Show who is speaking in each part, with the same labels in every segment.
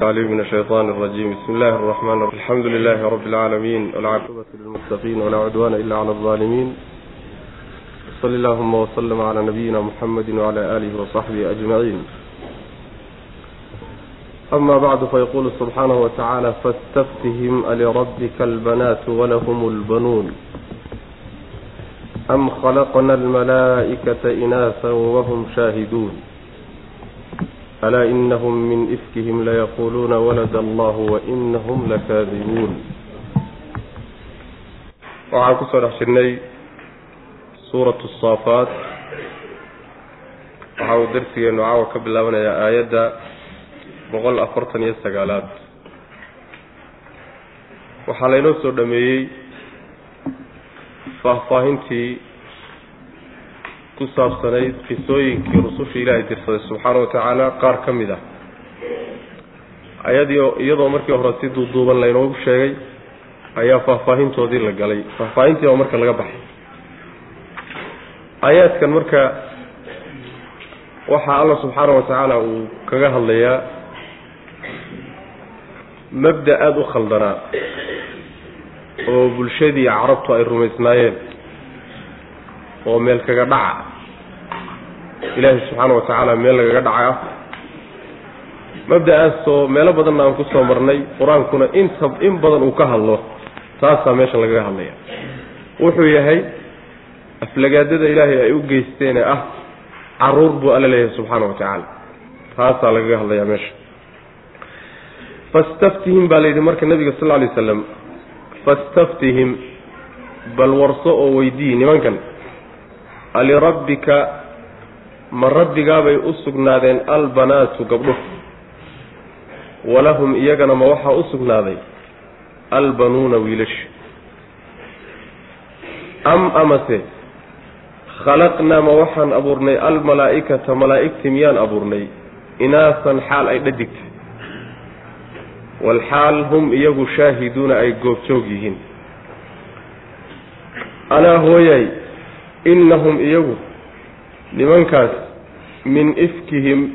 Speaker 1: عليم من الشيطان الرجيم بسم الله الرحمن الرحيم الحمد لله رب العالمين والعاقبة للمتقين ولا عدوان إلا على الظالمين صلى اللهم وسلم على نبينا محمد وعلى آله وصحبه أجمعين أما بعد فيقول سبحانه وتعالى فاستفتهم ألربك البنات ولهم البنون أم خلقنا الملائكة إناثا وهم شاهدون alaa inahum min ifkihim layaquuluuna walada allah wainahum lakaadibuun waxaan ku soo dhex jirnay suuratu saafaat waxa uu darsigeenu caawa ka bilaabanayaa aayadda boqol afartan iyo sagaalaad waxaa laynoo soo dhameeyey faahfaahintii ku saabsanayd qisooyinkii rususha ilaahay dirsaday subxaana wa tacaala qaar ka mid ah. Ayadii iyadoo markii hore si duuduuban laynoogu sheegay ayaa faahfaahintoodii la galay. Faahfaahintii baa marka laga baxay. Aayaadkan marka waxaa alla subxaana wa tacaala uu kaga hadlayaa mabda aada u khaldanaa oo bulshadii carabtu ay rumaysnaayeen oo meel kaga dhaca. Ilaahay subxaana wa tacaala meel lagaga dhacay ah mabda-aasoo meelo badanna aan ku soo marnay qur'aankuna inta in badan uu ka hadlo taasaa meesha lagaga hadlaya wuxuu yahay aflagaadada ilaahay ay u geysteene ah carruur buu alla leeyahay subxaana wa tacaala taasaa lagaga hadlayaa meesha. Fastaftihim baa la yidhi marka nabiga sal lla alay waslam fastaftihim bal warso oo weydii nimankan alirabbika ma rabbigaabay u sugnaadeen albanaatu gabdho. walahum iyagana ma waxaa u sugnaaday albanuuna wiilasha am amase khalaqnaa ma waxaan abuurnay almalaa'ikata malaa'igti miyaan abuurnay? inaasan xaal ay dhadigta walxaal hum iyagu shaahiduuna ay goobjoog yihiin. alaa hooyay innahum iyagu nimankaas min ifkihim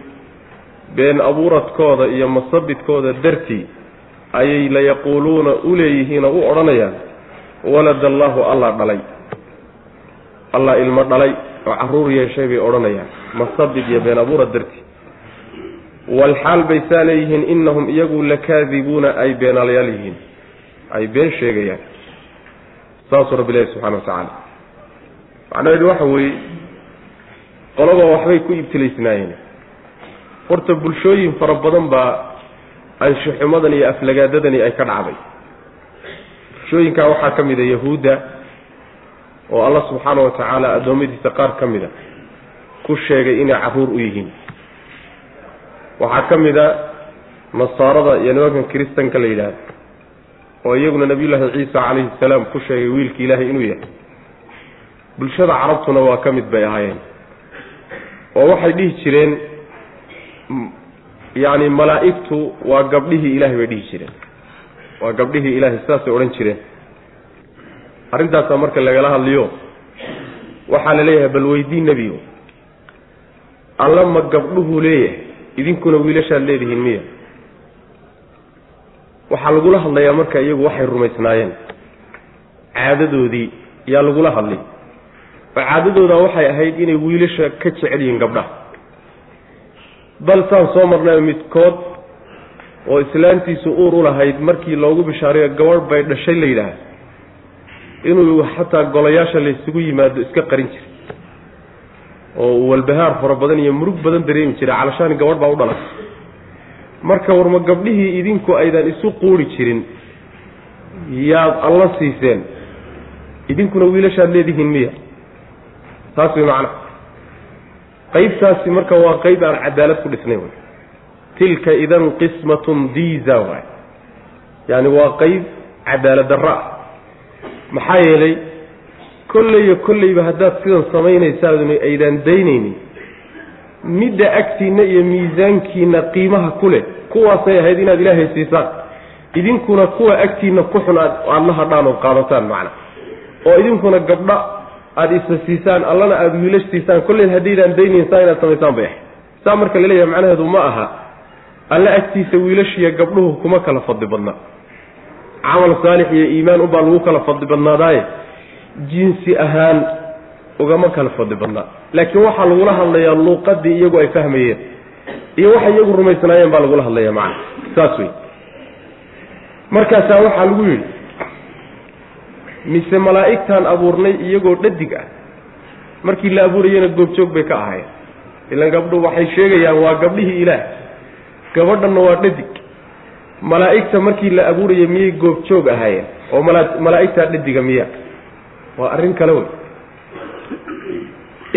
Speaker 1: been abuuradkooda iyo masabidkooda dartii ayay layaquuluuna u leeyihiin oo u odhanayaan walada allaahu allah dhalay. Allah ilmo dhalay oo carruur yeeshay bay odhanayaan masabid iyo been abuurad dartii. Walxaal bay saa leeyihiin innahum iyagu lakaadibuuna ay beenaalayaal yihiin ay been sheegayaan. Saasuu rabbi ilahi subxana wa tacaala macnaheedu waxa weeye qolaba waxbay ku ibtilaysnaayeen. Horta bulshooyin fara badan baa anshuxumadan iyo aflagaadadani ay ka dhacday. Bulshooyinkaa waxaa ka mid a yahuudda oo allah subxaana wa tacaala addoommadiisa qaar ka mid a ku sheegay inay carruur u yihiin. Waxaa ka mid a nasaarada iyo nimankan kiristanka la yidhaahdo oo iyaguna nabiyullaahi ciisa calayhi salaam ku sheegay wiilka ilaahay inuu yahay bulshada carabtuna waa ka mid bay ahaayeen. oo waxay dhihi jireen yacni malaa'igtu waa gabdhihii ilaahay bay dhihi jireen. Waa gabdhihii ilaahay sidaasay odhan jireen. Arrintaasaa marka lagala hadliyo waxaa la leeyahay bal weydii nebigo alla ma gabdhuhu leeyahay idinkuna wiilashaad leedihiin miya. Waxaa lagula hadlayaa marka iyagu waxay rumaysnaayeen. Caadadoodii yaa lagula hadlay oo caadadooda waxay ahayd inay wiilasha ka jecel yihiin gabdhaha bal saan soo marnay midkood oo islaantiisu uur u lahayd markii loogu bishaarayo gabadh bay dhashay la yidhaah inuu xataa golayaasha laysugu yimaado iska qarin jiray. Oo uu walbahaar fara badan iyo murug badan dareemi jiray. Calashaani gabadh baa u dhalatay marka warma gabdhihii idinku aydan isu quuri jirin yaad alla siiseen. Idinkuna wiilashaad leedihiin miya taas way macna. Qaybtaasi marka waa qayb aan cadaalad ku dhisnayn wy tilka idan qismatun diza waay yaani waa qayb cadaalad darro ah. Maxaa yeelay kolleyo kolleyba haddaad sidan samaynaysaan aydaan daynaynin midda agtiinna iyo miisaankiina qiimaha ku leh kuwaasay ahayd inaad ilaahay siisaan. Idinkuna kuwa agtiinna ku xun aad aada la hadhaan oo qaadataan macna. Oo idinkuna gabdha aada isa siisaan allana aada wiilash siisaan kolley haddaydaan daynayn saa inaad samaysaan bay ahayd saa marka la leeyahay macnaheedu ma aha. Alla agtiisa wiilashiiyo gabdhuhu kuma kala fadli badnaa camal saalix iyo iimaan unbaa lagu kala fadli badnaadaaye. Jinsi ahaan ugama kala fadli badnaa laakiin waxaa lagula hadlayaa luuqadii iyagu ay fahmayeen iyo waxay iyagu rumaysnaayeen baa lagula hadlayaa macana saas wey markaasaa waxaa lagu yidhi mise malaa'igtaan abuurnay iyagoo dhadig ah. Markii la abuurayana goobjoog bay ka ahaayeen. Ilan gabdhu waxay sheegayaan waa gabdhihii ilaah. Gabadhanna waa dhadig. Malaa'igta markii la abuuraya miyay goobjoog ahaayeen? Oo mala malaa'igtaa dhadiga miya. Waa arrin kale wey.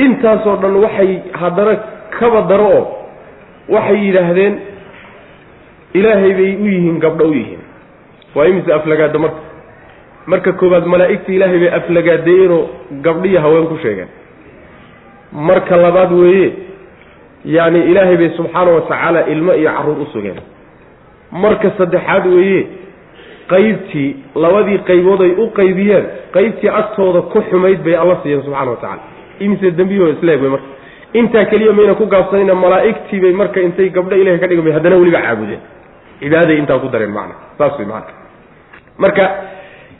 Speaker 1: Intaasoo dhan waxay haddana kaba daro oo waxay yidhaahdeen ilaahay bay u yihiin gabdho u yihiin. Waa imise aflagaada marka marka koowaad malaa'igta ilaahay bay aflagaadeeyeenoo gabdhiyo haween ku sheegeen. Marka labaad weeye yacni ilaahay bay subxaana wa tacaala ilmo iyo carruur u sugeen. Marka saddexaad weeye qaybtii labadii qaybood ay u qaybiyeen qaybtii agtooda ku xumayd bay alla siiyeen subxana wa tacala imise dembiyahoo isleeg wey marka. Intaa keliya mayna ku gaabsanayna malaa'igtii bay marka intay gabdho ilahay ka dhigan bay haddana weliba caabudeen. Cibaaday intaa ku dareen macna saas wey macana marka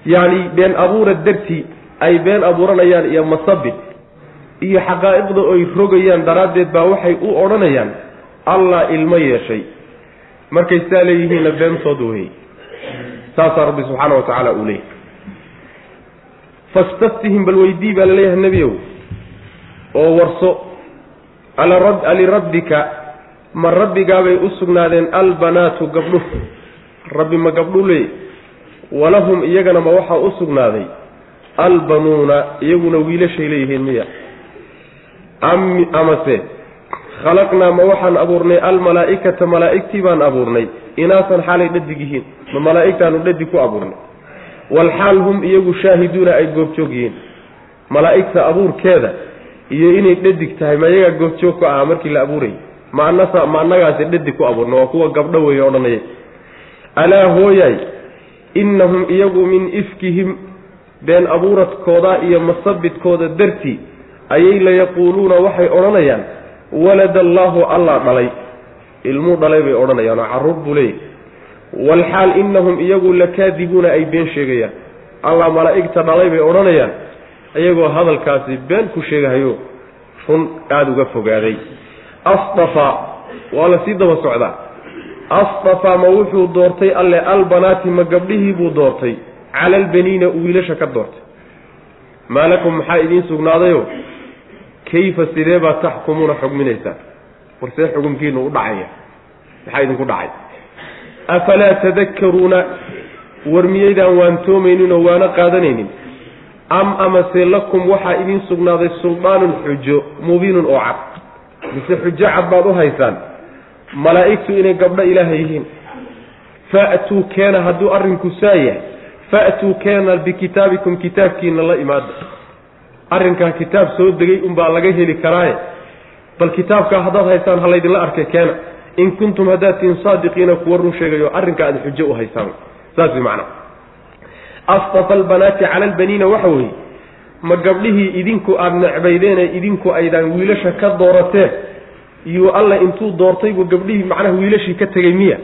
Speaker 1: yacni been abuura dartii ay been abuuranayaan iyo masabid iyo xaqaa'iqda oy rogayaan daraaddeed baa waxay u odhanayaan allah ilmo yeeshay. Markay saa leeyihiinna beentooda weyey saasaa rabbi subxaana wa tacaala uu leeyahy fastaftihim bal weydii baa la leeyahay nebiyow oo warso alirabbika ma rabbigaabay u sugnaadeen albanaatu gabdhuhu. Rabbi ma gabdhu leey walahum iyagana ma waxaa u sugnaaday. Albanuuna iyaguna wiilashay leeyihiin miya. Am amase khalaqnaa ma waxaan abuurnay almalaa'ikata malaa'igtii baan abuurnay. Inaasan xaalay dhadig yihiin ma malaa'igtaanu dhadig ku abuurnay. Walxaal hum iyagu shaahiduuna ay goobjoog yihiin. Malaa'igta abuurkeeda iyo inay dhadig tahay ma iyagaa goobjoog ku ahaa markii la abuurayay ma anasa ma annagaasi dhadig ku abuurna waa kuwa gabdho weeye odhanaya alaa hooyaay innahum iyagu min ifkihim been abuuradkooda iyo masabidkooda dartii ayay layaquuluuna waxay odhanayaan walada allaahu allah dhalay. Ilmuu dhalay bay odhanayaan oo carruur buu leeyahy walxaal innahum iyagu lakaadibuuna ay been sheegayaan. Allah malaa'igta dhalay bay odhanayaan iyagoo hadalkaasi been ku sheegahayo run aada uga fogaaday. Asdafaa waa la sii daba socdaa asdafaa ma wuxuu doortay alle albanaati ma gabdhihii buu doortay cala albaniina wiilasha ka doortay maa lakum maxaa idiin sugnaadayo kayfa sidee baad taxkumuuna xugminaysaan war see xukumkiinu u dhacaya maxaa idinku dhacay afalaa tadakkaruuna war miyaydaan waantoomaynin oo waana qaadanaynin am amase lakum waxaa idiin sugnaaday suldaanun xujo mubiinun oo cad mise xujo cad baad u haysaan malaa'igtu inay gabdho ilaaha yihiin. Fa'tuu keena hadduu arrinku saa yahay fa'tuu keena bikitaabikum kitaabkiina la imaada arrinkaa kitaab soo degay unbaa laga heli karaaye. Bal kitaabkaa haddaad haysaan ha laydinla arkay keena. In kuntum haddaad tihin saadiqiina kuwa run sheegayo arrinka aad xujo u haysaan. Saas way macnaa asdafa albanaati cala albaniina waxa weeye ma gabdhihii idinku aada necbaydeene idinku aydaan wiilasha ka doorateen iyo alla intuu doortay buu gabdhihii macnaha wiilashii ka tegey miya.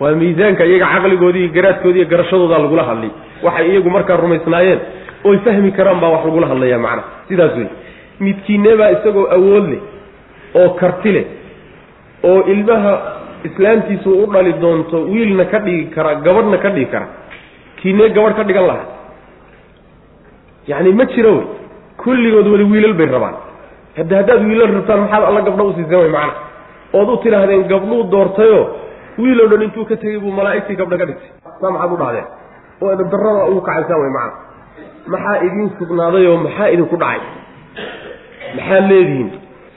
Speaker 1: Waa miisaanka iyaga caqligoodii iyo garaadkoodi iyo garashadoodaa lagula hadlay. Waxay iyagu markaa rumaysnaayeen. Oy fahmi karaan baa wax lagula hadlayaa macnaha sidaas wey midkiinebaa isagoo awood leh oo karti leh oo ilmaha islaamtiisu u dhali doonto wiilna ka dhigi kara gabadhna ka dhigi kara kiinee gabadh ka dhigan lahaa. Yacni ma jiro wey. Kulligood wali wiilal bay rabaan hadda haddaad wiilal rabtaan maxaad alla gabdho usiiseen way macana ood u tidhaahdeen gabdhuu doortayoo wiiloo dhan intuu ka tegey buu malaa'igtii gabdho ka dhigtay. Saa maxaad u dhahdeen oo darrada ugu kacaysaan way macana maxaa idiin sugnaaday oo maxaa idinku dhacay? Maxaad leedihiin?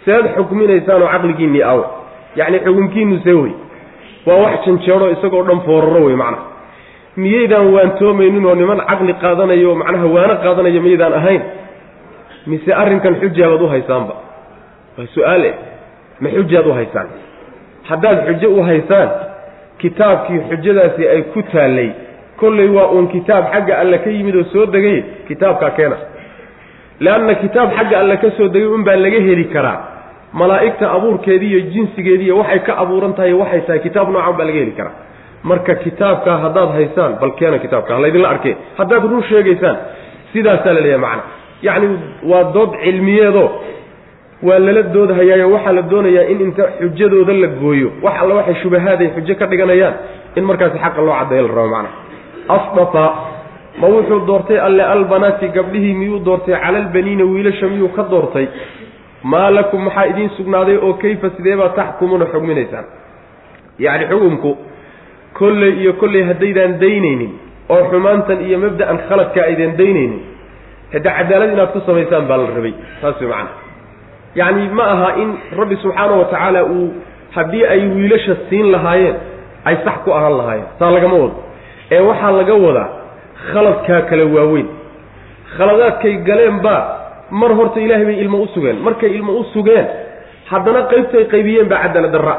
Speaker 1: Sead xukminaysaan oo caqligiinnii aw. Yacni xukunkiinnu see wey. Waa wax janjeero isagoo dhan fooraro wey macana miyaydaan waantoomaynin oo niman caqli qaadanayo macnaha waano qaadanayo miyaydaan ahayn mise arrinkan xujaabaad u haysaanba? Waa su'aal eh ma xujaad u haysaan. Haddaad xujo u haysaan kitaabkii xujadaasi ay ku taallay kolley waa uun kitaab xagga alle ka yimid oo soo degay kitaabkaa keena. Leanna kitaab xagga alle ka soo degay unbaa laga heli karaa. Malaa'igta abuurkeedii iyo jinsigeediiyo waxay ka abuuran tahay waxay tahay kitaab noocan baa laga heli karaa. Marka kitaabkaa haddaad haysaan bal keena kitaabka halaydinla arkee. Haddaad run sheegaysaan sidaasaa la leeyahay macna yacni waa dood cilmiyeedo waa lala doodhayaayo waxaa la doonayaa in inta xujadooda la gooyo. Wax alla waxay shubahaaday xujo ka dhiganayaan in markaasi xaqa loo caddeeyo la rabo macna. Asdafa ma wuxuu doortay alle albanaati gabdhihii miyuu doortay? Cala albaniina wiilasha miyuu ka doortay? Maa lakum maxaa idiin sugnaaday oo kayfa sideebaa taxkumuuna xugminaysaan? Yacni xukumku kolley iyo kolley haddaydaan daynaynin oo xumaantan iyo mabda'an khaladka aydan daynaynin hadda cadaalad inaad ku samaysaan baa la rabay. Saas way macana yacni ma aha in rabbi subxaana wa tacaala uu haddii ay wiilasha siin lahaayeen ay sax ku ahaan lahaayeen. Saa lagama wado. Ee waxaa laga wadaa khaladkaa kale waaweyn. Khaladaadkay galeen baa mar horta ilaahay bay ilmo u sugeen. Markay ilmo u sugeen haddana qaybtay qaybiyeen baa cadaalad darra.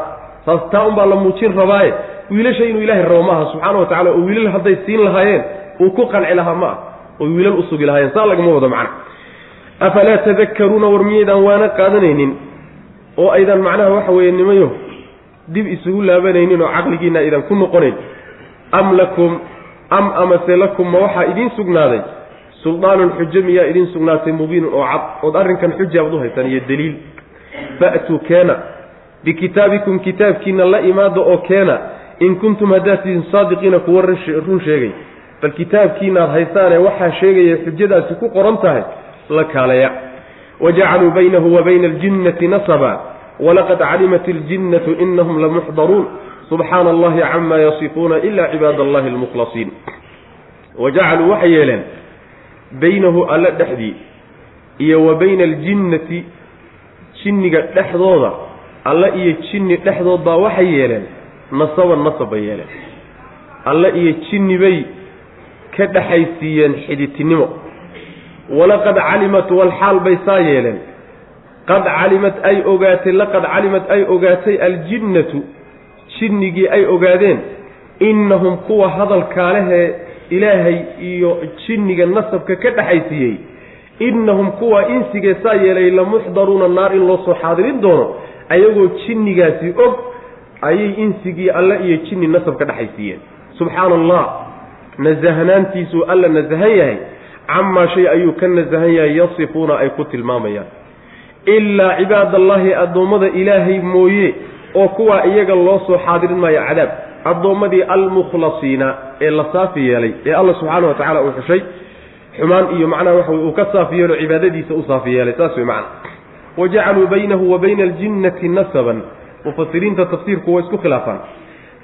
Speaker 1: Saas taa unbaa la muujin rabaaye wiilasha inuu ilaahay rabo maaha subxaana wa tacala oo wiilal hadday siin lahaayeen uu ku qanci lahaa ma ah oy wiilal usugi lahaayeen saa lagama wado macna. Afalaa tadakkaruuna war miyaydaan waana qaadanaynin? Oo aydan macnaha waxa weeye nimayo dib isugu laabanaynin oo caqligiina aydan ku noqonayn. Am lakum am amase lakum ma waxaa idiin sugnaaday? Suldaanun xujo miyaa idiin sugnaatay mubiinun oo cad ood arrinkan xuja aad u haysaan iyo daliil. Fa'tuu keena bikitaabikum kitaabkiina la imaada oo keena in kuntum haddaad tihiin saadiqiina kuwa run sheegay bal kitaabkiinaad haysaanee waxaa sheegaya xujadaasi ku qoran tahay la kaalaya. Wajacaluu baynahu wa bayna aljinnati nasaba walaqad calimat aljinnatu inahum lamuxdaruun subxaana allahi cama yasifuuna ila cibaad allahi almukhlasiin wajacaluu waxay yeeleen baynahu alle dhexdii iyo wa bayna aljinnati jinniga dhexdooda alle iyo jinni dhexdood baa waxay yeeleen nasaban nasab bay yeeleen. Alle iyo jinni bay ka dhexaysiiyeen xiditinimo walaqad calimat walxaal bay saa yeeleen. Qad calimat ay ogaatay laqad calimat ay ogaatay aljinnatu jinnigii ay ogaadeen innahum kuwa hadalkaalehee ilaahay iyo jinniga nasabka ka dhexaysiiyey innahum kuwa insigee saa yeelay lamuxdaruuna naar in loo soo xaadirin doono ayagoo jinnigaasi og ayay insigii alle iyo jinni nasab ka dhexaysiiyeen. Subxaana allah nasahnaantiisuu alla nasahan yahay camaa shay ayuu ka nasahan yahay yasifuuna ay ku tilmaamayaan. Ilaa cibaadallaahi addoommada ilaahay mooye oo kuwaa iyaga loo soo xaadirin maayo cadaab. Addoommadii almukhlasiina ee la saafi yeelay ee alla subxaana wa tacala uu xushay xumaan iyo macnaha waxa wey uu ka saafi yeelo cibaadadiisa u saafi yeelay saas wey macana wajacaluu baynahu wa bayna aljinnati nasaban. Mufasiriinta tafsiirku waa isku khilaafaan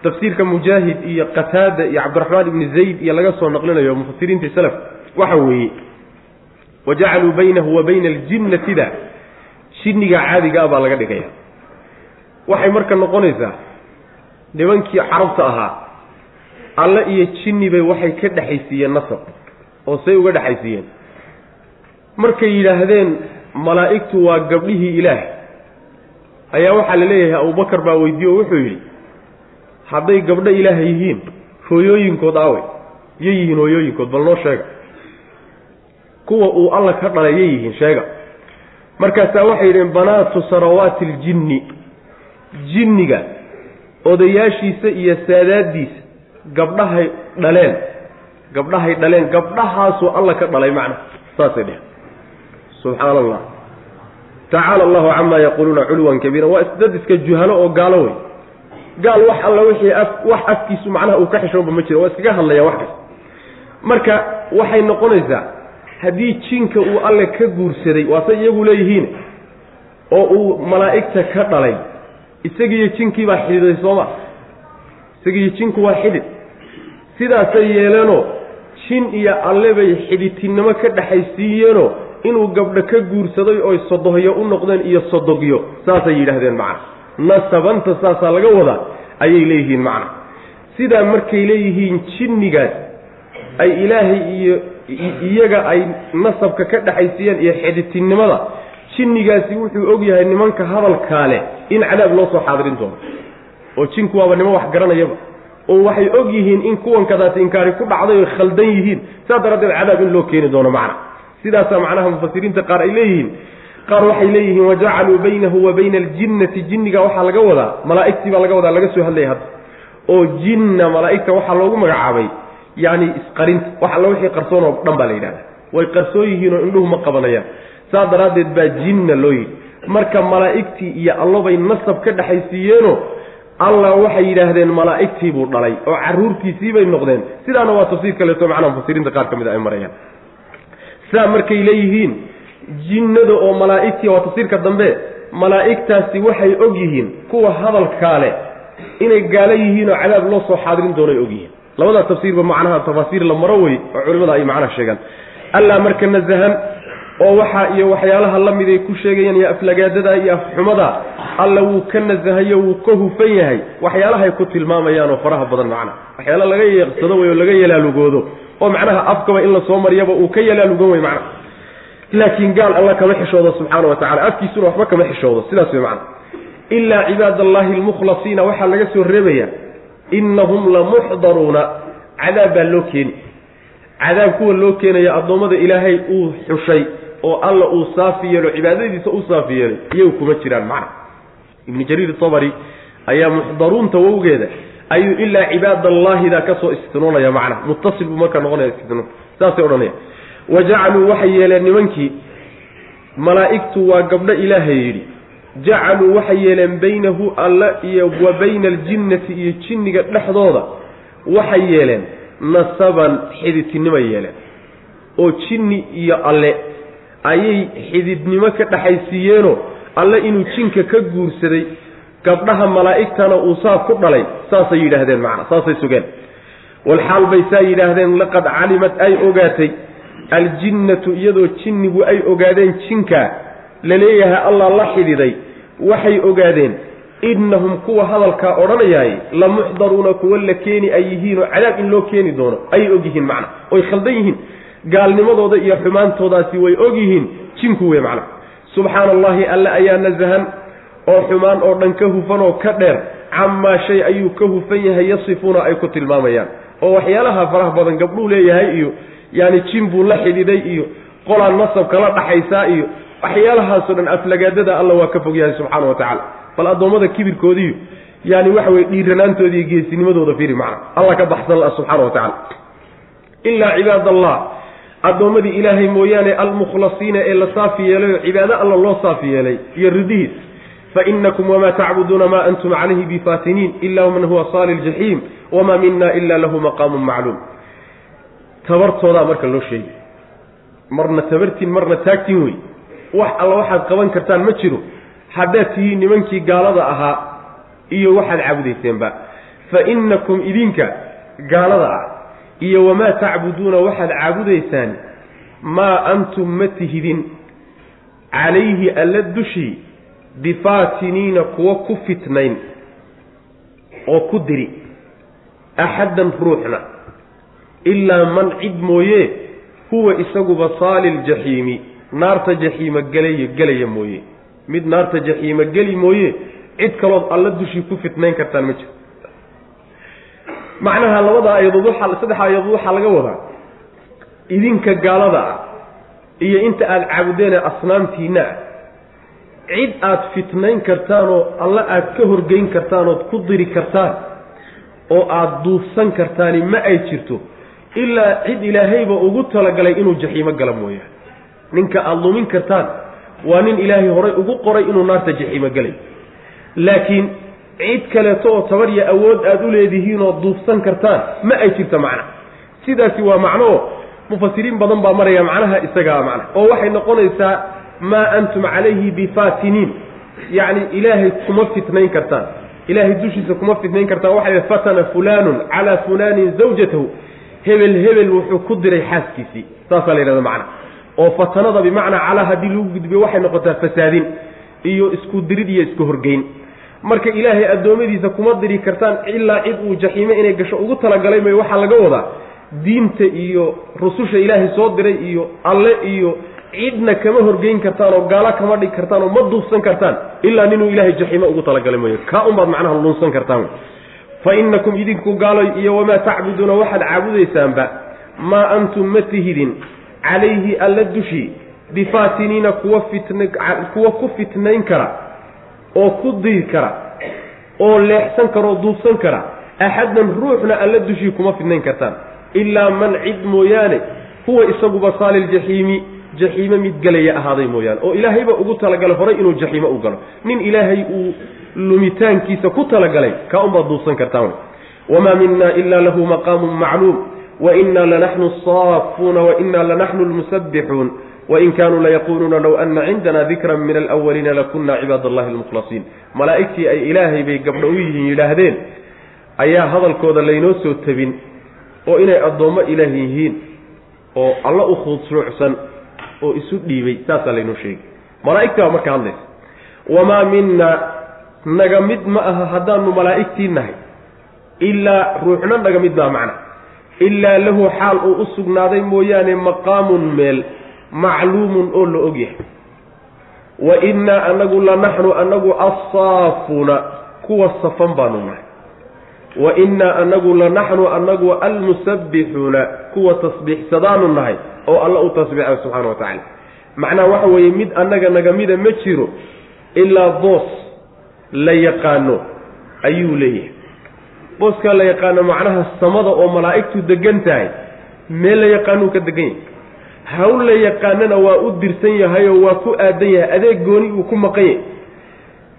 Speaker 1: tafsiirka mujaahid iyo qataada iyo cabdiraxmaan ibni zayd iyo laga soo naqlinayo mufasiriintii salaf waxa weeye wajacaluu baynahu wa bayna aljinnatida jinniga caadiga ah baa laga dhigaya. Waxay marka noqonaysaa nimankii carabta ahaa alle iyo jinni bay waxay ka dhexaysiiyeen nasab oo say uga dhexaysiiyeen markay yidhaahdeen malaa'igtu waa gabdhihii ilaah ayaa waxaa la leeyahay abubakar baa weydiiye oo wuxuu yidhi hadday gabdho ilaah yihiin hooyooyinkood aawey yay yihiin hooyooyinkood bal noo sheega. Kuwa uu alla ka dhalay yay yihiin sheega. Markaasaa waxay yidheen banaatu sarawaati aljinni jinniga odayaashiisa iyo saadaaddiisa gabdhahay dhaleen. Gabdhahay dhaleen gabdhahaasuu alla ka dhalay macna saasay dheheen subxaana allah tacaala allahu camaa yaquuluuna culwan kabiira. Waa dad iska juhalo oo gaalo wey gaal wax alla wixii af wax afkiisu macnaha uu ka xishoonba ma jiro waa iskaga hadlaya wax kasta. Marka waxay noqonaysaa haddii jinka uu alle ka guursaday waase iyagu leeyihiin oo uu malaa'igta ka dhalay isagiiyo jinkii baa xidhiday sooma isagiiyo jinku waa xidhid. Sidaasay yeeleenoo jin iyo alle bay xidhitinimo ka dhexaysiiyeenoo inuu gabdho ka guursaday oy sodohyo u noqdeen iyo sodogyo saasay yidhaahdeen macna nasabanta saasaa laga wadaa ayay leeyihiin macna. Sidaa markay leeyihiin jinnigaas ay ilaahay iyo iyaga ay nasabka ka dhexaysiiyeen iyo xidhitinimada jinnigaasi wuxuu og yahay nimanka hadalkaa leh in cadaab loo soo xaadirin doono. Oo jinku waaba nimo wax garanayaba. Oo waxay og yihiin in kuwankadaasi inkaari ku dhacday oy khaldan yihiin saas daraaddeed cadaab in loo keeni doono macna. Sidaasaa macnaha mufasiriinta qaar ay leeyihiin qaar waxay leeyihiin wajacaluu baynahu wa bayna aljinnati. Jinniga waxaa laga wadaa malaa'igtii baa laga wadaa laga soo hadlaya hadda. Oo jinna malaa'igta waxaa loogu magacaabay yacni isqarinta wax alla wixii qarsoon oo dhan baa la yidhahda way qarsoon yihiin oo indhuhu ma qabanayaan. Saas daraaddeed baa jinna loo yidhi. Marka malaa'igtii iyo allobay nasab ka dhexaysiiyeenoo allah waxay yidhaahdeen malaa'igtii buu dhalay oo carruurtiisii bay noqdeen. Sidaana waa tafsiir kaleeto macnaha mufasiriinta qaar ka mid a ay marayaan. Saa markay leeyihiin jinnada oo malaa'igtii waa tafsiirka dambe malaa'igtaasi waxay og yihiin kuwa hadalkaa leh inay gaalo yihiin oo cadaab loo soo xaadirin doono ay og yihiin. Labadaa tafsiirba macnaha tafaasiir la maro wey oo culimada ay macnaha sheegaan. Allaa marka nasahan oo waxaa iyo waxyaalaha la mid ay ku sheegayaan iyo aflagaadada iyo afxumada alla wuu ka nasahayo wuu ka hufan yahay. Waxyaalahay ku tilmaamayaan oo faraha badan macnaha waxyaala laga yeeqsado wey oo laga yalaalugoodo oo macnaha afkaba in la soo mariyaba uu ka yalaalugan wey macnaha laakiin gaal alla kama xishoodo subxaana wa tacala afkiisuna waxba kama xishoodo sidaas wey macana ilaa cibaad allahi almukhlasiina waxaa laga soo reebayaa innahum lamuxdaruuna cadaab baa loo keeni. Cadaab kuwa loo keenaya addoommada ilaahay uu xushay oo alla uu saafi yeelo cibaadadiisa u saafi yeelay iyagu kuma jiraan macna. Ibnu jariir tabari ayaa muxdaruunta wowgeeda ayuu ilaa cibaad allahidaa ka istinoonaya macna. Muttasil buu marka noqonaya istinoon saasay odhanaya wa jacaluu waxay yeeleen nimankii malaa'igtu waa gabdho ilaahay yidhi jacaluu waxay yeeleen baynahu alla iyo wa bayna aljinnati iyo jinniga dhexdooda waxay yeeleen nasaban xididtinimay yeeleen. Oo jinni iyo alle ayay xididnimo ka dhexaysiiyeenoo alle inuu jinka ka guursaday gabdhaha malaa'igtana uu saa ku dhalay saasay yidhaahdeen macna saasay sugeen. Walxaal bay saa yidhaahdeen laqad calimad ay ogaatay aljinnatu iyadoo jinnigu ay ogaadeen jinkaa la leeyahay allah la xidhiiday waxay ogaadeen innahum kuwa hadalkaa odhanayaay la muxdaruuna kuwa la keeni ay yihiinoo cadaab in loo keeni doono ayay og yihiin macna oy khaldan yihiin gaalnimadooda iyo xumaantoodaasi way og yihiin jinku wey macna. Subxaana allahi alle ayaa nasahan oo xumaan oo dhan ka hufan oo ka dheer camaa shay ayuu ka hufan yahay yasifuuna ay ku tilmaamayaan oo waxyaalaha faraha badan gabdhuu leeyahay iyo yaani jin buu la xidhiiday iyo qolaa nasabka la dhaxaysaa iyo waxyaalahaasoo dhan aflagaadada alla waa ka fog yahay subxaana wa tacaala. Bal addoommada kibirkoodiiyo yaani waxa weye dhiiranaantooda geesinimadooda fiiri macna. Alla ka baxsan la subxaana wa tacala ilaa cibaad allah addoommadii ilaahay mooyaane almukhlasiina ee la saafi yeelay oo cibaado alla loo saafi yeelay iyo ridihiis fainakum wamaa tacbuduuna maa antum calayhi bifaatiniin ila man huwa saali ljaxiim wamaa mina ila lahu maqaamun macluum tabartoodaa marka loo sheegay. Marna tabartiin marna taagtiin wey wax alla waxaad qaban kartaan ma jiro. Haddaad tihiin nimankii gaalada ahaa iyo waxaad caabudayseenba fa innakum idinka gaalada ah iyo wamaa tacbuduuna waxaad caabudaysaan maa antum ma tihidin. Calayhi alla dushii bifaatiniina kuwa ku fitnayn oo ku diri. Axaddan ruuxna ilaa man cid mooye huwa isaguba saali ljaxiimi naarta jaxiima gelaya gelaya mooye. Mid naarta jaxiima geli mooye cid kalood alla dushii ku fitnayn kartaan ma jiro macnaha labada ayadood waxaa saddex ayadood waxaa laga wadaa idinka gaalada ah iyo inta aada caabudeen ee asnaamtiina ah cid aada fitnayn kartaan oo alla aada ka horgeyn kartaan ood ku diri kartaan oo aada duufsan kartaani ma ay jirto ilaa cid ilaahayba ugu talagalay inuu jaxiimo gala mooyaane ninka aada lumin kartaan waa nin ilaahay horay ugu qoray inuu naarta jaxiimo gelay laakiin cid kaleeto oo tabar iyo awood aada u leedihiin oo duufsan kartaan ma ay jirto macna. Sidaasi waa macnoo mufasiriin badan baa maraya macnaha isagaa macna. Oo waxay noqonaysaa maa antum calayhi bifaatiniin yacni ilaahay kuma fitnayn kartaan. Ilaahay dushiisa kuma fitnayn kartaan. Waxay fatana fulaanun calaa fulaanin zawjatahu hebel hebel wuxuu ku diray xaaskiisii. Saasaa la yidhahda macna. Oo fatanada bimacnaa calaa haddii lagu gudbiyo waxay noqotaa fasaadin iyo isku dirid iyo isku horgeyn. Marka ilaahay addoommadiisa kuma diri kartaan ilaa cid uu jaxiime inay gasho. Ugu talagalay may waxaa laga wadaa diinta iyo rususha ilaahay soo diray iyo alle iyo cidna kama horgeyn kartaan oo gaalo kama dhig kartaan oo ma duufsan kartaan ilaa ninuu ilaahay jaxiime ugu talagalay mooye. Kaa unbaad macnaha lunsan kartaan fa inakum idinku gaaloy iyo wamaa tacbuduuna waxaad caabudaysaanba maa antum ma tihidin calayhi alla dushii bifaatiniina kuwa fitn kuwa ku fitnayn kara oo ku diri kara oo leexsan kara oo duubsan kara axaddan ruuxna alla dushii kuma fidnayn kartaan ilaa man cid mooyaane huwa isaguba saaliljaxiimi jaxiime mid gelaya ahaaday mooyaane oo ilaahayba ugu talagalay horay inuu jaxiimo u galo nin ilaahay uu lumitaankiisa ku talagalay kaa unbaad duubsan kartaan wamaa mina ila lahu maqaamun macluum wainaa lanaxnu asaafuuna wainaa lanaxnu lmusabbixuun wain kaanuu layaquuluuna low ana cindana dikran min alawaliina lakuna cibaad allahi almukhlasiin malaa'igtii ay ilaahay bay gabdho u yihiin yidhaahdeen ayaa hadalkooda laynoo soo tabin oo inay addoommo ilaah yihiin oo alla u khusuucsan oo isu dhiibay saasaa laynoo sheegay. Malaa'igtii baa marka hadlaysa wamaa mina naga mid ma aha haddaanu malaa'igtii nahay. Ilaa ruuxna naga mid maa macna. Ilaa lahu xaal uu u sugnaaday mooyaane maqaamun meel macluumun oo la og yahay. Wa innaa anagu lanaxnu anagu assaafuuna kuwa safan baanu nahay. Wa innaa anagu lanaxnu anagu almusabbixuuna kuwa tasbiixsadaanu nahay oo alla u tasbiixay subxaana wa tacaala. Macnaha waxa weeye mid annaga nagamida ma jiro ilaa boos la yaqaano ayuu leeyahay. Booskaa la yaqaano macnaha samada oo malaa'igtu degan tahay meel la yaqaanuu ka degan yahay. Hawl la yaqaanana waa u dirsan yahayoo waa ku aadan yahay adeeg gooni uu ku maqan yahay.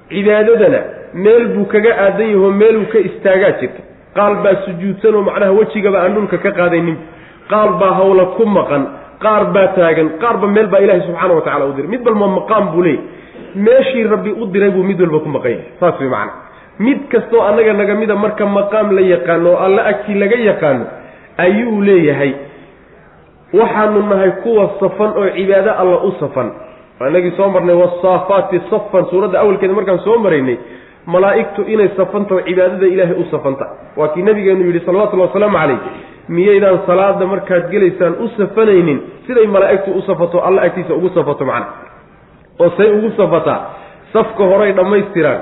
Speaker 1: Cibaadadana meel buu kaga aadan yahoo meeluu ka istaagaa jirta. Qaal baa sujuudsanoo macnaha wejigaba aan dhulka ka qaadaynin. Qaal baa hawla ku maqan qaar baa taagan qaarba meel baa ilaahay subxaana wa tacala u diray. Mid walba maqaam buu leeyay meeshii rabbi u diray buu mid walba ku maqan yahay. Saas way macana mid kastoo annaga naga mida marka maqaam la yaqaano oo alla agtii laga yaqaano ayuu leeyahay waxaanu nahay kuwa safan oo cibaado alla u safan. Inagii soo marnay wasaafaati safan. Suuradda awalkeeda markaan soo maraynay malaa'igtu inay safantaho cibaadada ilaahay u safanta. Waa kii nabigeenu yidhi salawatullhi wasalaamu calayh miyaydaan salaada markaad gelaysaan u safanaynin? Siday malaa'igtu u safato alla agtiisa ugu safato macna oo say ugu safataa safka horay dhammaystiraan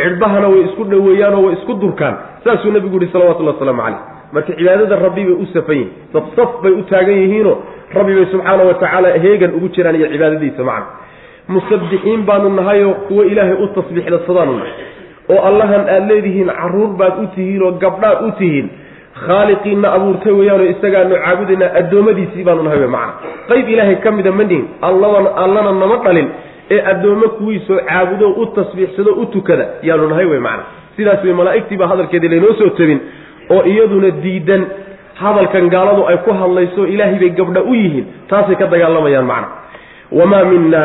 Speaker 1: cidhbahana way isku dhoweeyaanoo way isku durkaan saasuu nabigu yihi salawatullahi wasalaamu calayh. Marka cibaadada rabbi bay u safan yihiin saf saf bay u taagan yihiinoo rabbi bay subxaana wa tacaala heegan ugu jiraan iyo cibaadadiisa macna. Musabbixiin baanu nahayoo kuwo ilaahay u tasbiixdasadaanu nahay oo allahan aada leedihiin carruur baad u tihiin oo gabdhaad u tihiin khaaliqiinna abuurtay weeyaanoo isagaanu caabudaynaa addoommadiisii baanu nahay wey macna. Qayb ilaahay ka mida ma dhihin alladan allana nama dhalin ee addoommo kuwiisoo caabudo u tasbiixsado u tukada yaanu nahay wey macna. Sidaas wey malaa'igtii baa hadalkeedii laynoo soo tabin oo iyaduna diidan hadalkan gaaladu ay ku hadlayso ilaahay bay gabdha u yihiin taasay ka dagaalamayaan macna. Wamaa minna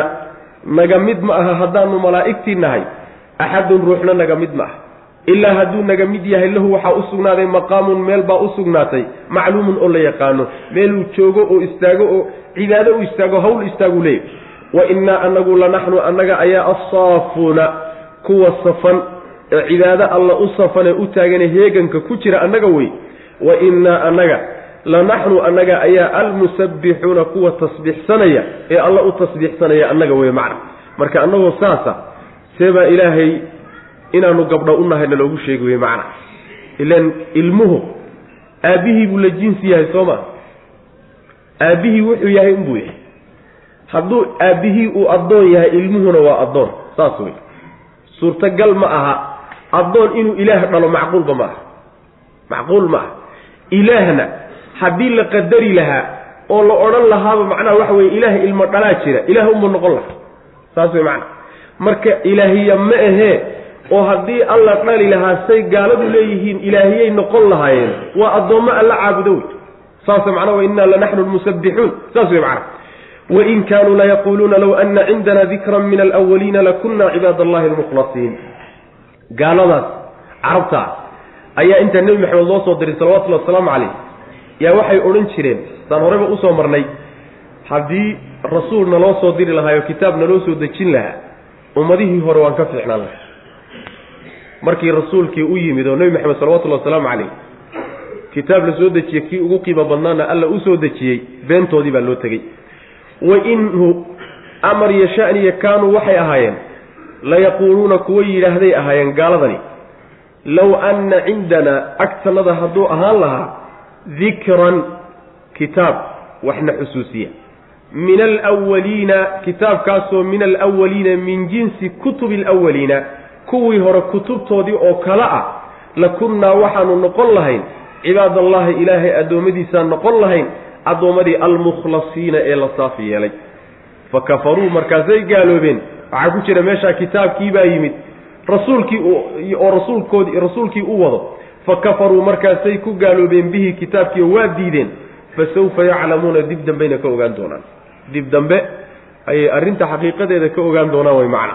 Speaker 1: naga mid ma aha haddaanu malaa'igtii nahay axadun ruuxna naga mid ma aha. Ilaa hadduu naga mid yahay lahu waxaa u sugnaaday maqaamun meel baa u sugnaatay macluumun oo la yaqaano meeluu joogo oo istaago oo cibaado u istaago hawl istaagu leeyahy wa innaa anagu lanaxnu annaga ayaa assaafuuna kuwa safan ee cibaado alla u safanee u taagane heeganka ku jira annaga wey. Wa innaa annaga lanaxnu annaga ayaa almusabbixuuna kuwa tasbiixsanaya ee alla u tasbiixsanaya annaga wey macna. Marka annagoo saasa see baa ilaahay inaanu gabdho u nahayna loogu sheegi wey macna. Ilan ilmuhu aabbihii buu la jinsi yahay soo ma? Aabbihii wuxuu yahay inbuu yahay hadduu aabbihii uu addoon yahay ilmuhuna waa addoon. Saas wey suurtagal ma aha. Addoon inuu ilaah dhalo macquulba ma aha. Macquul ma aha. Ilaahna haddii la qadari lahaa oo la odhan lahaaba macnaha waxa weye ilaah ilmo dhalaa jira. Ilaah uma noqon laha saas wey macna marka ilaahiya ma ahee oo haddii alla dhali lahaa say gaaladu leeyihiin ilaahiyay noqon lahaayeen waa addoommo alla caabudo wey saasa macnaa wa innaa lanaxnu lmusabbixuun saas wey macna wain kaanuu layaquuluuna low ana cindana dikran min alawaliina lakunna cibaad allahi almukhlasiin gaaladaas carabtaa ayaa intaa nebi maxamed loo soo diray salawatullhi wasalaamu calayh yaa waxay odhan jireen saan horeyba u soo marnay haddii rasuul naloo soo diri lahaayo kitaab naloo soo dejin lahaa ummadihii hore waan ka fiicnaan lahay markii rasuulkii u yimid oo nebi maxamed salawatullahi wasalaamu calayh kitaab la soo dejiyey kii ugu qiimo badnaana alla u soo dejiyey beentoodii baa loo tegey wa inhu amar iyo shaniya kaanuu waxay ahaayeen layaquuluuna kuwa yidhaahday ahaayeen gaaladani. Low anna cindanaa agtanada hadduu ahaan lahaa dikran kitaab waxna xusuusiya. Min alwaliina kitaabkaasoo min alwaliina min jinsi kutubi alwaliina kuwii hore kutubtoodii oo kale ah lakunnaa waxaanu noqon lahayn cibaadallahi ilaahay addoommadiisaan noqon lahayn addoommadii almukhlasiina ee la saafi yeelay. Fa kafaruu markaasay gaaloobeen. Waxaa ku jira meeshaa kitaabkii baa yimid. Rasuulkii oo rasuulkoodii rasuulkii u wado. Fa kafaruu markaasay ku gaaloobeen bihi kitaabkii oo waa diideen. Fa sawfa yaclamuuna dib dambayna ka ogaan doonaan. Dib dambe ayay arrinta xaqiiqadeeda ka ogaan doonaan way macna.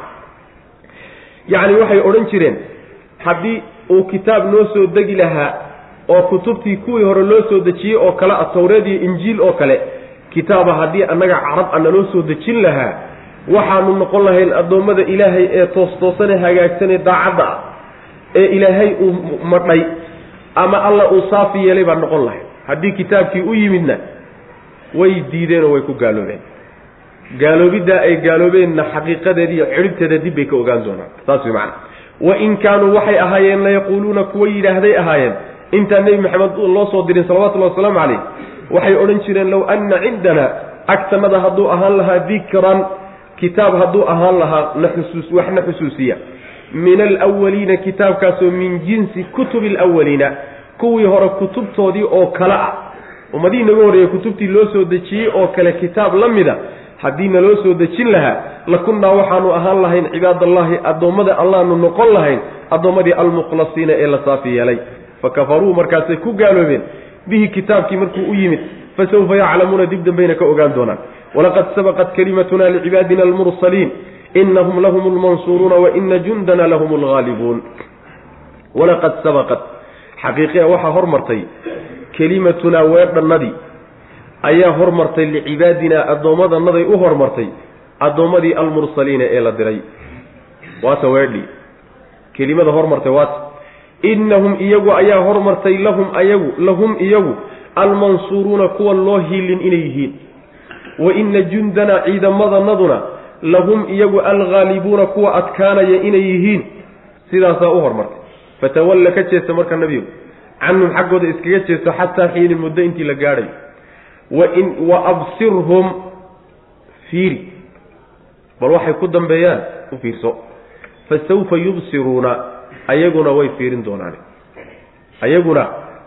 Speaker 1: Yacni waxay odhan jireen haddii uu kitaab noo soo degi lahaa oo kutubtii kuwii hore loo soo dejiyey oo kale a tawreed iyo injiil oo kale. Kitaaba haddii annaga carab a naloo soo dejin lahaa waxaanu noqon lahayn addoommada ilaahay ee toos-toosane hagaagsanee daacadda ah ee ilaahay uu madhay ama alla uu saafi yeelay baan noqon lahay haddii kitaabkii u yimidna way diideenoo way ku gaaloobeen. Gaaloobiddaa ay gaaloobeenna xaqiiqadeeda iyo cidhibteeda dib bay ka ogaan doonaan. Saas way macana wain kaanuu waxay ahaayeen layaquuluuna kuwa yidhaahday ahaayeen intaan nebi maxamed loo soo dirin salawatullahi wasalaamu calayh waxay odhan jireen low anna cindana agtanada hadduu ahaan lahaa dikran kitaab hadduu ahaan lahaa naxusuus wax na xusuusiya. Min alwaliina kitaabkaasoo min jinsi kutubi alwaliina kuwii hore kutubtoodii oo kale ah. Ummadihii naga horreeyey kutubtii loo soo dejiyey oo kale kitaab la mida haddii naloo soo dejin lahaa lakunnaa waxaanu ahaan lahayn cibaadallaahi addoommada allaanu noqon lahayn addoommadii almukhlasiina ee la saafi yeelay fa kafaruu markaasay ku gaaloobeen bihi kitaabkii markuu u yimid fasawfa yaclamuuna dib dambayna ka ogaan doonaan walaqad sabaqat kalimatuna licibaadina almursaliin inahum lahum lmansuuruuna waina jundana lahum lgaalibuun walaqad sabaqat xaqiiqiya waxaa hormartay kelimatunaa weerdhannadii ayaa hormartay licibaadinaa addoommadanaday u hormartay addoommadii almursaliina ee la diray waata weerdhii kelimada hormartay waata innahum iyagu ayaa hormartay lahum ayagu lahum iyagu almansuuruuna kuwa loo hiilin inay yihiin. Wa ina jundanaa ciidamadanaduna lahum iyagu alghaalibuuna kuwa adkaanaya inay yihiin. Sidaasaa u hormartay. Fatawalla ka jeesta marka nebigu canhum xaggooda iskaga jeesto xataa xiinin muddo intii la gaadhayo wain wa absirhum fiiri. Bal waxay ku dambeeyaan u fiirso. Fasawfa yubsiruuna ayaguna way fiirin doonaane. Ayaguna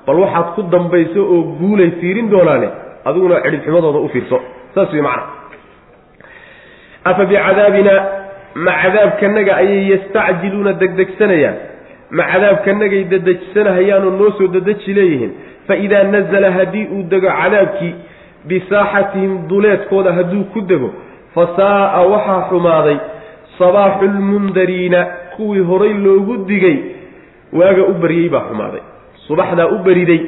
Speaker 1: bal waxaad ku dambayso oo guulay fiirin doonaane adiguna cidhibximadooda u fiirso. Saas wey macana afa bicadaabina ma cadaabkanaga ayay yastacjiluuna degdegsanayaan. Ma cadaabkanagay dadejsanahayaanoo noo soo dadeji leeyihiin. Fa idaa nazala haddii uu dego cadaabkii bisaaxatihim duleedkooda hadduu ku dego fa saa'a waxaa xumaaday sabaaxu lmundariina kuwii horay loogu digay waaga u baryey baa xumaaday. Subaxdaa u beriday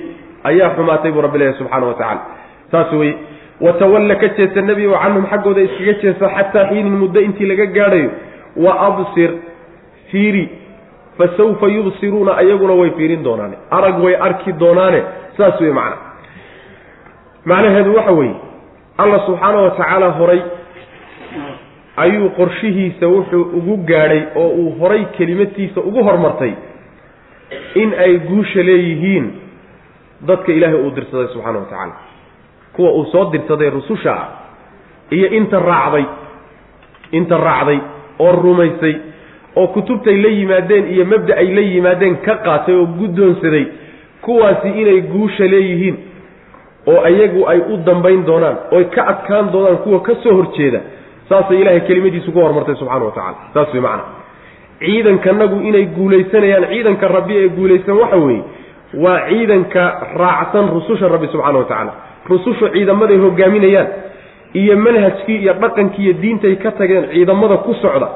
Speaker 1: ayaa xumaatay buu rabbi leeyahy subxaana wa tacala saas weye watawalla ka jeesta nebigo canhum xaggooda iskaga jeesta xataa xiinin muddo intii laga gaadhayo. Wa absir fiiri fa sawfa yubsiruuna ayaguna way fiirin doonaane. Arag way arki doonaane. Saas wey macna. Macnaheedu waxa weeye allah subxaana wa tacaala horay ayuu qorshihiisa wuxuu ugu gaadhay oo uu horay kelimatiisa ugu hormartay in ay guusha leeyihiin dadka ilaahay uu dirsaday subxaana wa tacaala. Kuwa uu soo dirsaday rususha ah iyo inta raacday inta raacday oo rumaysay oo kutubtay la yimaadeen iyo mabda ay la yimaadeen ka qaatay oo guddoonsaday kuwaasi inay guusha leeyihiin oo ayagu ay u dambayn doonaan oy ka adkaan doonaan kuwa ka soo horjeeda saasay ilaahay kelimadiisu ku hormartay subxana wa tacala saas way macana ciidankanagu inay guulaysanayaan ciidanka rabbi ee guulaysan waxa weeye waa ciidanka raacsan rususha rabbi subxana wa tacaala. Rusushu ciidamaday hogaaminayaan iyo manhajkii iyo dhaqankii iyo diintay ka tageen ciidamada ku socda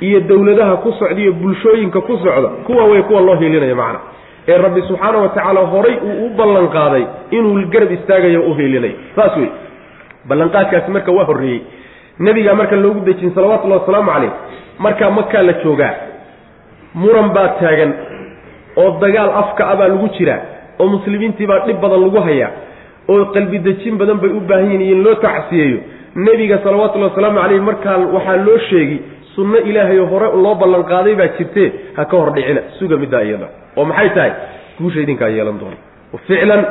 Speaker 1: iyo dowladaha ku socda iyo bulshooyinka ku socda kuwa way kuwa loo hiilinaya macna ee rabbi subxaana wa tacaala horay uu u ballan qaaday inuu garab istaagayo u hiilinayo saas wey ballanqaadkaasi marka waa horreeyey nebigaa marka loogu dejin salawatullahi wasalaamu calayh markaa makaa la joogaa muran baa taagan oo dagaal afka a baa lagu jiraa oo muslimiintii baa dhib badan lagu hayaa oo qalbi dejin badan bay u baahan yihiin in loo tacsiyeeyo. Nebiga salawatullahi wasalaamu calayh markaa waxaa loo sheegi sunno ilaahayo hore loo ballan qaaday baa jirtee ha ka hor dhicina suga middaa iyada. Oo maxay tahay? Guusha idinkaa yeelan doona. Ficlan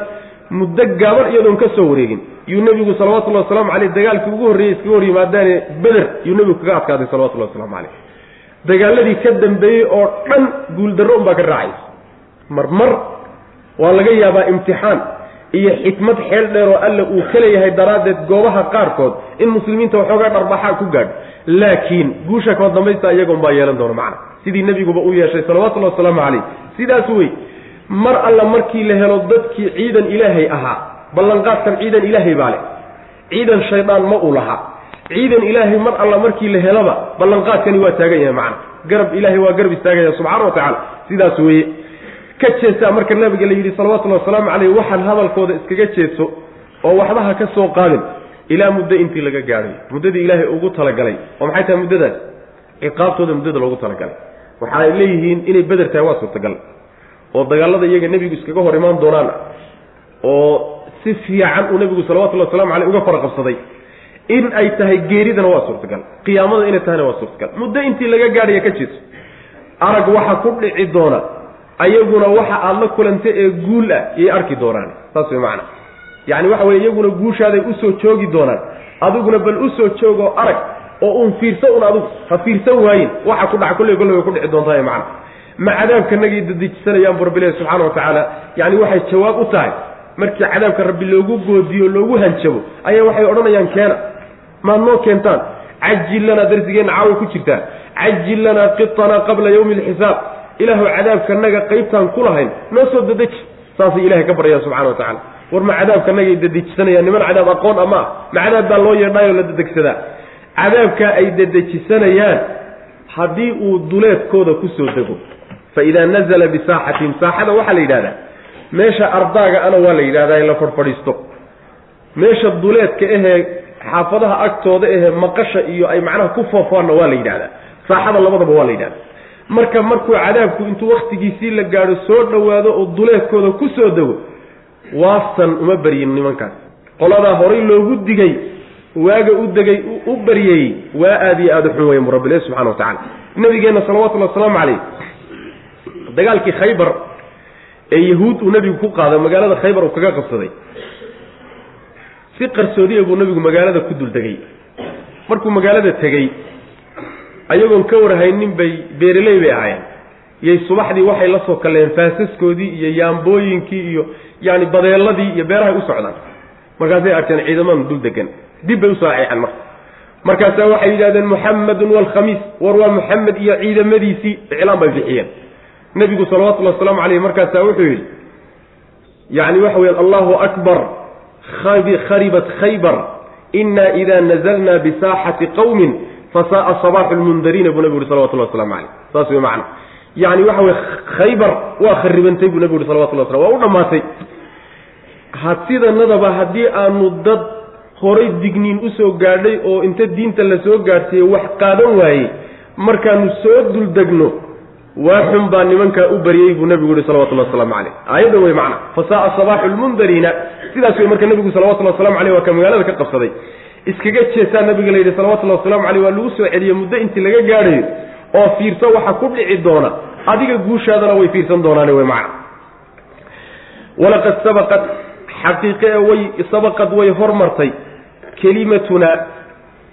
Speaker 1: muddo gaaban iyadoon ka soo wareegin. Yuu nebigu salawatullahi wasalaamu caleyh dagaalkii ugu horreeyey iskaga hor yimaadaane beder yuu nebigu kaga adkaaday salawatullahi waslamu caleyh dagaaladii ka dambeeyey oo dhan guuldarro unbaa ka raacaysa. Mar mar waa laga yaabaa imtixaan iyo xikmad xeel dheer oo alle uu ka leeyahay daraaddeed goobaha qaarkood in muslimiinta waxoogaa dharbaxaa ku gaadho laakiin guusha kama dambaysta iyaga unbaa yeelan doona macna. Sidii nebiguba u yeeshay salawatullahi wasalaamu calayh. Sidaas wey mar alla markii la helo dadkii ciidan ilaahay ahaa ballanqaadkan ciidan ilaahay baa leh. Ciidan shaydaan ma uu lahaa. Ciidan ilaahay mar alla markii la helaba ballanqaadkani waa taagan yahay macna. Garab ilaahay waa garab istaagaya subxana wa tacala sidaas weeye. Ka jeesaa marka nabiga la yidhi salawatullahi wasalaamu caleyh waxaan hadalkooda iskaga jeedso oo waxba ha ka soo qaadin ilaa muddo intii laga gaadhay. Muddadii ilaahay ugu talagalay. Oo maxay tahay muddadaas? Ciqaabtooda muddada loogu talagalay. Waxa ay leeyihiin inay beder tahay waa suurtagal oo dagaalada iyaga nebigu iskaga hor imaan doonaan oo si fiican uu nebigu salawatullahi wasalamu caleyh uga fara qabsaday in ay tahay geeridana waa suurtagal qiyaamada inay tahayna waa suurtagal. Muddo intii laga gaadhaya ka jeedso arag waxa ku dhici doona ayaguna waxa aada la kulanta ee guul ah yay arki doonaan. Saas way macana yacni waxa weye iyaguna guushaaday u soo joogi doonaan. Adiguna bal u soo joogoo arag oo uun fiirsa un adigu ha fiirsan waayin waxa ku dhaca kolley kolley way ku dhici doontaa macana ma cadaabkanagay dadejisanayaan bu rabbilahi subxaana wa tacaala. Yacni waxay jawaab u tahay markii cadaabka rabbi loogu goodiyo loogu hanjabo ayaa waxay odhanayaan keena. Maad noo keentaan cajil lanaa darsigeenna caaway ku jirtaa cajil lanaa qitanaa qabla yawmi alxisaab ilaahu cadaabkanaga qaybtaan ku lahayn noo soo dadeji saasay ilahay ka baryaan subxana wa tacala war ma cadaabkanagay dadejisanayaan niman cadaab aqoon ama ah ma cadaab baa loo yeedhaayoo la dadegsadaa. Cadaabkaa ay dadejisanayaan haddii uu duleedkooda ku soo dego fa idaa nazala bisaaxatihim saaxada waxaa la yidhahdaa meesha ardaaga ana waa la yidhahdaa in la fadhfadhiisto meesha duleedka ahee xaafadaha agtooda ahee maqasha iyo ay macnaha ku foofaanna waa la yidhahdaa saaxada labadaba waa la yidhahdaa marka markuu cadaabku intuu wakhtigiisii la gaadho soo dhowaado oo duleedkooda ku soo dego waasan uma baryin nimankaas qoladaa horay loogu digay waaga u degay u baryayey waa aad iyo aada u xun weeye rabbilahi subxana wa tacala nabigeenna salawatullhi wasalaamu calayh dagaalkii khaybar ee yahuud uu nebigu ku qaaday magaalada khaybar uu kaga qabsaday. Si qarsoodiya buu nebigu magaalada ku dul degay markuu magaalada tegey ayagoon ka warhaynin bay beereley bay ahaayeen. Yay subaxdii waxay la soo kaleen faasaskoodii iyo yaambooyinkii iyo yaani badeeladii iyo beerahay u socdaan. Markaasay arkeen ciidamadan dul degan dib bay u soo ceexeen marka. Markaasaa waxay yidhahdeen muxamadun waalkhamiis war waa muxamed iyo ciidamadiisii. Iclaan bay bixiyeen nebigu salawatullahi wasalaamu caleyh markaasaa wuxuu yidhi yacni waxa weya allahu akbar kharibat khaybar ina ida nazalna bisaaxati qawmin fasaaa sabaaxu lmundariina buu nabigu uhi salawatullah waslamu caleyh saas wey macana yacni waxa weye khaybar waa kharibantay buu nabigu uhi salawatullah waslam waa u dhammaatay. Sidanadaba haddii aanu dad horay digniin u soo gaadhay oo inta diinta la soo gaadhsiiyey wax qaadan waayey markaanu soo duldegno waa xun baa nimankaa u baryey buu nabigu yihi salawatullah waslamu caleyh aayadda wey macna. Fasaaa sabaaxu lmundariina sidaas wey marka nabigu salawatullahi waslamu caleyh waa ka magaalada ka qabsaday. Iskaga jeesaa nabiga la yidhi salawatullahi waslamu caleyh waa lagu soo celiye muddo intii laga gaadhayo oo fiirso waxa ku dhici doona. Adiga guushaadana way fiirsan doonaane wey macna. Walaqad sabaqat xaqiiqe way sabaqad way hormartay. Kelimatunaa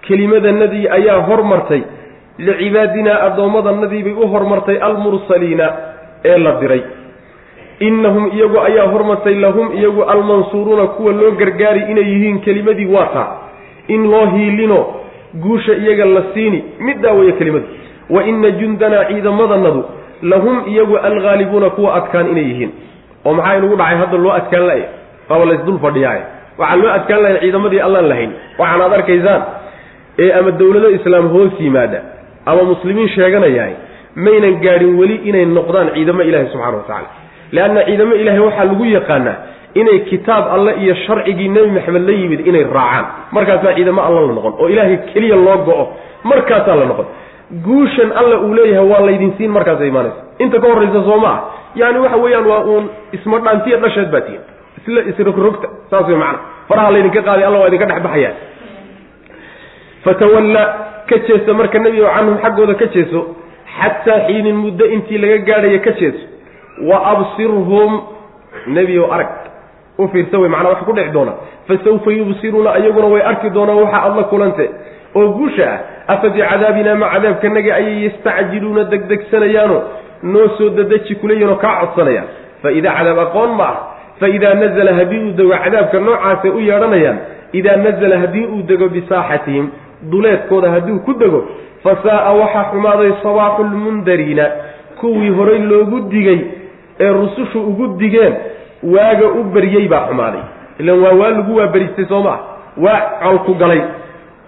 Speaker 1: kelimadanadii ayaa hormartay licibaadinaa addoommadanadii bay u hormartay almursaliina ee la diray innahum iyagu ayaa hormartay lahum iyagu almansuuruuna kuwa loo gargaari inay yihiin kelimadii waa taa in loo hiilino guusha iyaga la siini middaa weeye kelimadu wa ina jundanaa ciidamadanadu lahum iyagu alghaalibuuna kuwa adkaan inay yihiin oo maxaa inugu dhacay hadda loo adkaan la'ya waaba laysdul fadhiyaay waxaa loo adkaan lahay ciidamadii allaan lahayn waxaan aad arkaysaan ee ama dowlado islaam hoos yimaada ama muslimiin sheeganayahay maynan gaadhin weli inay noqdaan ciidamo ilaahi subxana wa tacala leanna ciidamo ilaahay waxaa lagu yaqaanaa inay kitaab alle iyo sharcigii nebi maxamed la yimid inay raacaan. Markaasaa ciidamo alla la noqon oo ilaahay keliya loo go-o. Markaasaa la noqon. Guushan alla uu leeyahay waa laydin siin markaasa imaanaysa. Inta ka horraysa soo ma ah. Yaani waxa weeyaan waa uun isma dhaantiya dhasheed baa tihin isla isrogrogta saas way macana faraha laydinka qaaday alla waa idinka dhex baxayaa. Fatawalla ka jeeso marka nebi oo canhum xaggooda ka jeeso xataa xiinin muddo intii laga gaadhayo ka jeeso. Wa absirhum nebi oo arag. U fiirsa wey macnaa wax ku dhici doona fasawfa yubsiruuna ayaguna way arki doonaan waxa aad la kulante oo guusha ah afa bicadaabinaa ma cadaabkanaga ayay yastacjiluuna degdegsanayaano noo soo dadeji kuleeyihinoo kaa codsanayaan. Fa idaa cadaab aqoon ma ah. Fa idaa nazala haddii uu dego cadaabka noocaasay u yeedhanayaan idaa nazala haddii uu dego bisaaxatihim duleedkooda hadduu ku dego fa saa'a waxaa xumaaday sabaaxu lmundariina kuwii horay loogu digay ee rusushu ugu digeen waaga u baryey baa xumaaday. Ilan waa waa lagu waaberistay soo maa waa col ku galay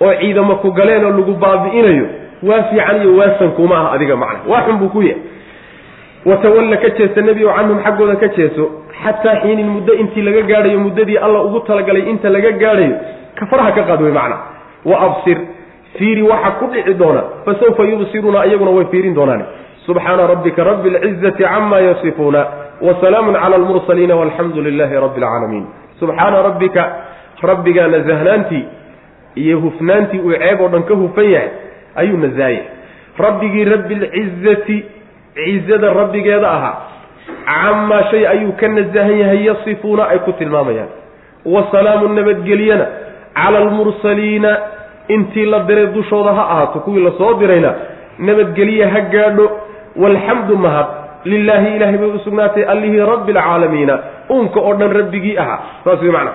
Speaker 1: oo ciidamo ku galeen oo lagu baabi'inayo waa fiican iyo waasan kuma ah adiga macna waa xun buu ku yahay. Watawalla ka jeesa nebi o canhum xaggooda ka jeeso xataa xiinin muddo intii laga gaadhayo muddadii alla ugu talagalay inta laga gaadhayo ka faraha ka qaad wey macna wa absir. Fiiri waxa ku dhici doona fa sawfa yubsiruuna iyaguna way fiirin doonaan subxaana rabbika rabbi alcizati cama yasifuuna wasalaamun cala almursaliina walxamdu lilahi rabbi alcaalamiin subxaana rabbika rabbigaa nasahnaantii iyo hufnaantii uu ceeb oo dhan ka hufan yahay ayuu nasaayay rabbigii rabbi alcizati cizada rabbigeeda ahaa camaa shay ayuu ka nasahan yahay yasifuuna ay ku tilmaamayaan. Wasalaamu nabadgelyana cala almursaliina intii la diray dushooda ha ahaato kuwii la soo dirayna nabadgelye ha gaadho walxamdu mahad lilaahi ilahay bay u sugnaatay allihii rabbi alcaalamiina uunka oo dhan rabbigii ahaa. Saas wey macnaa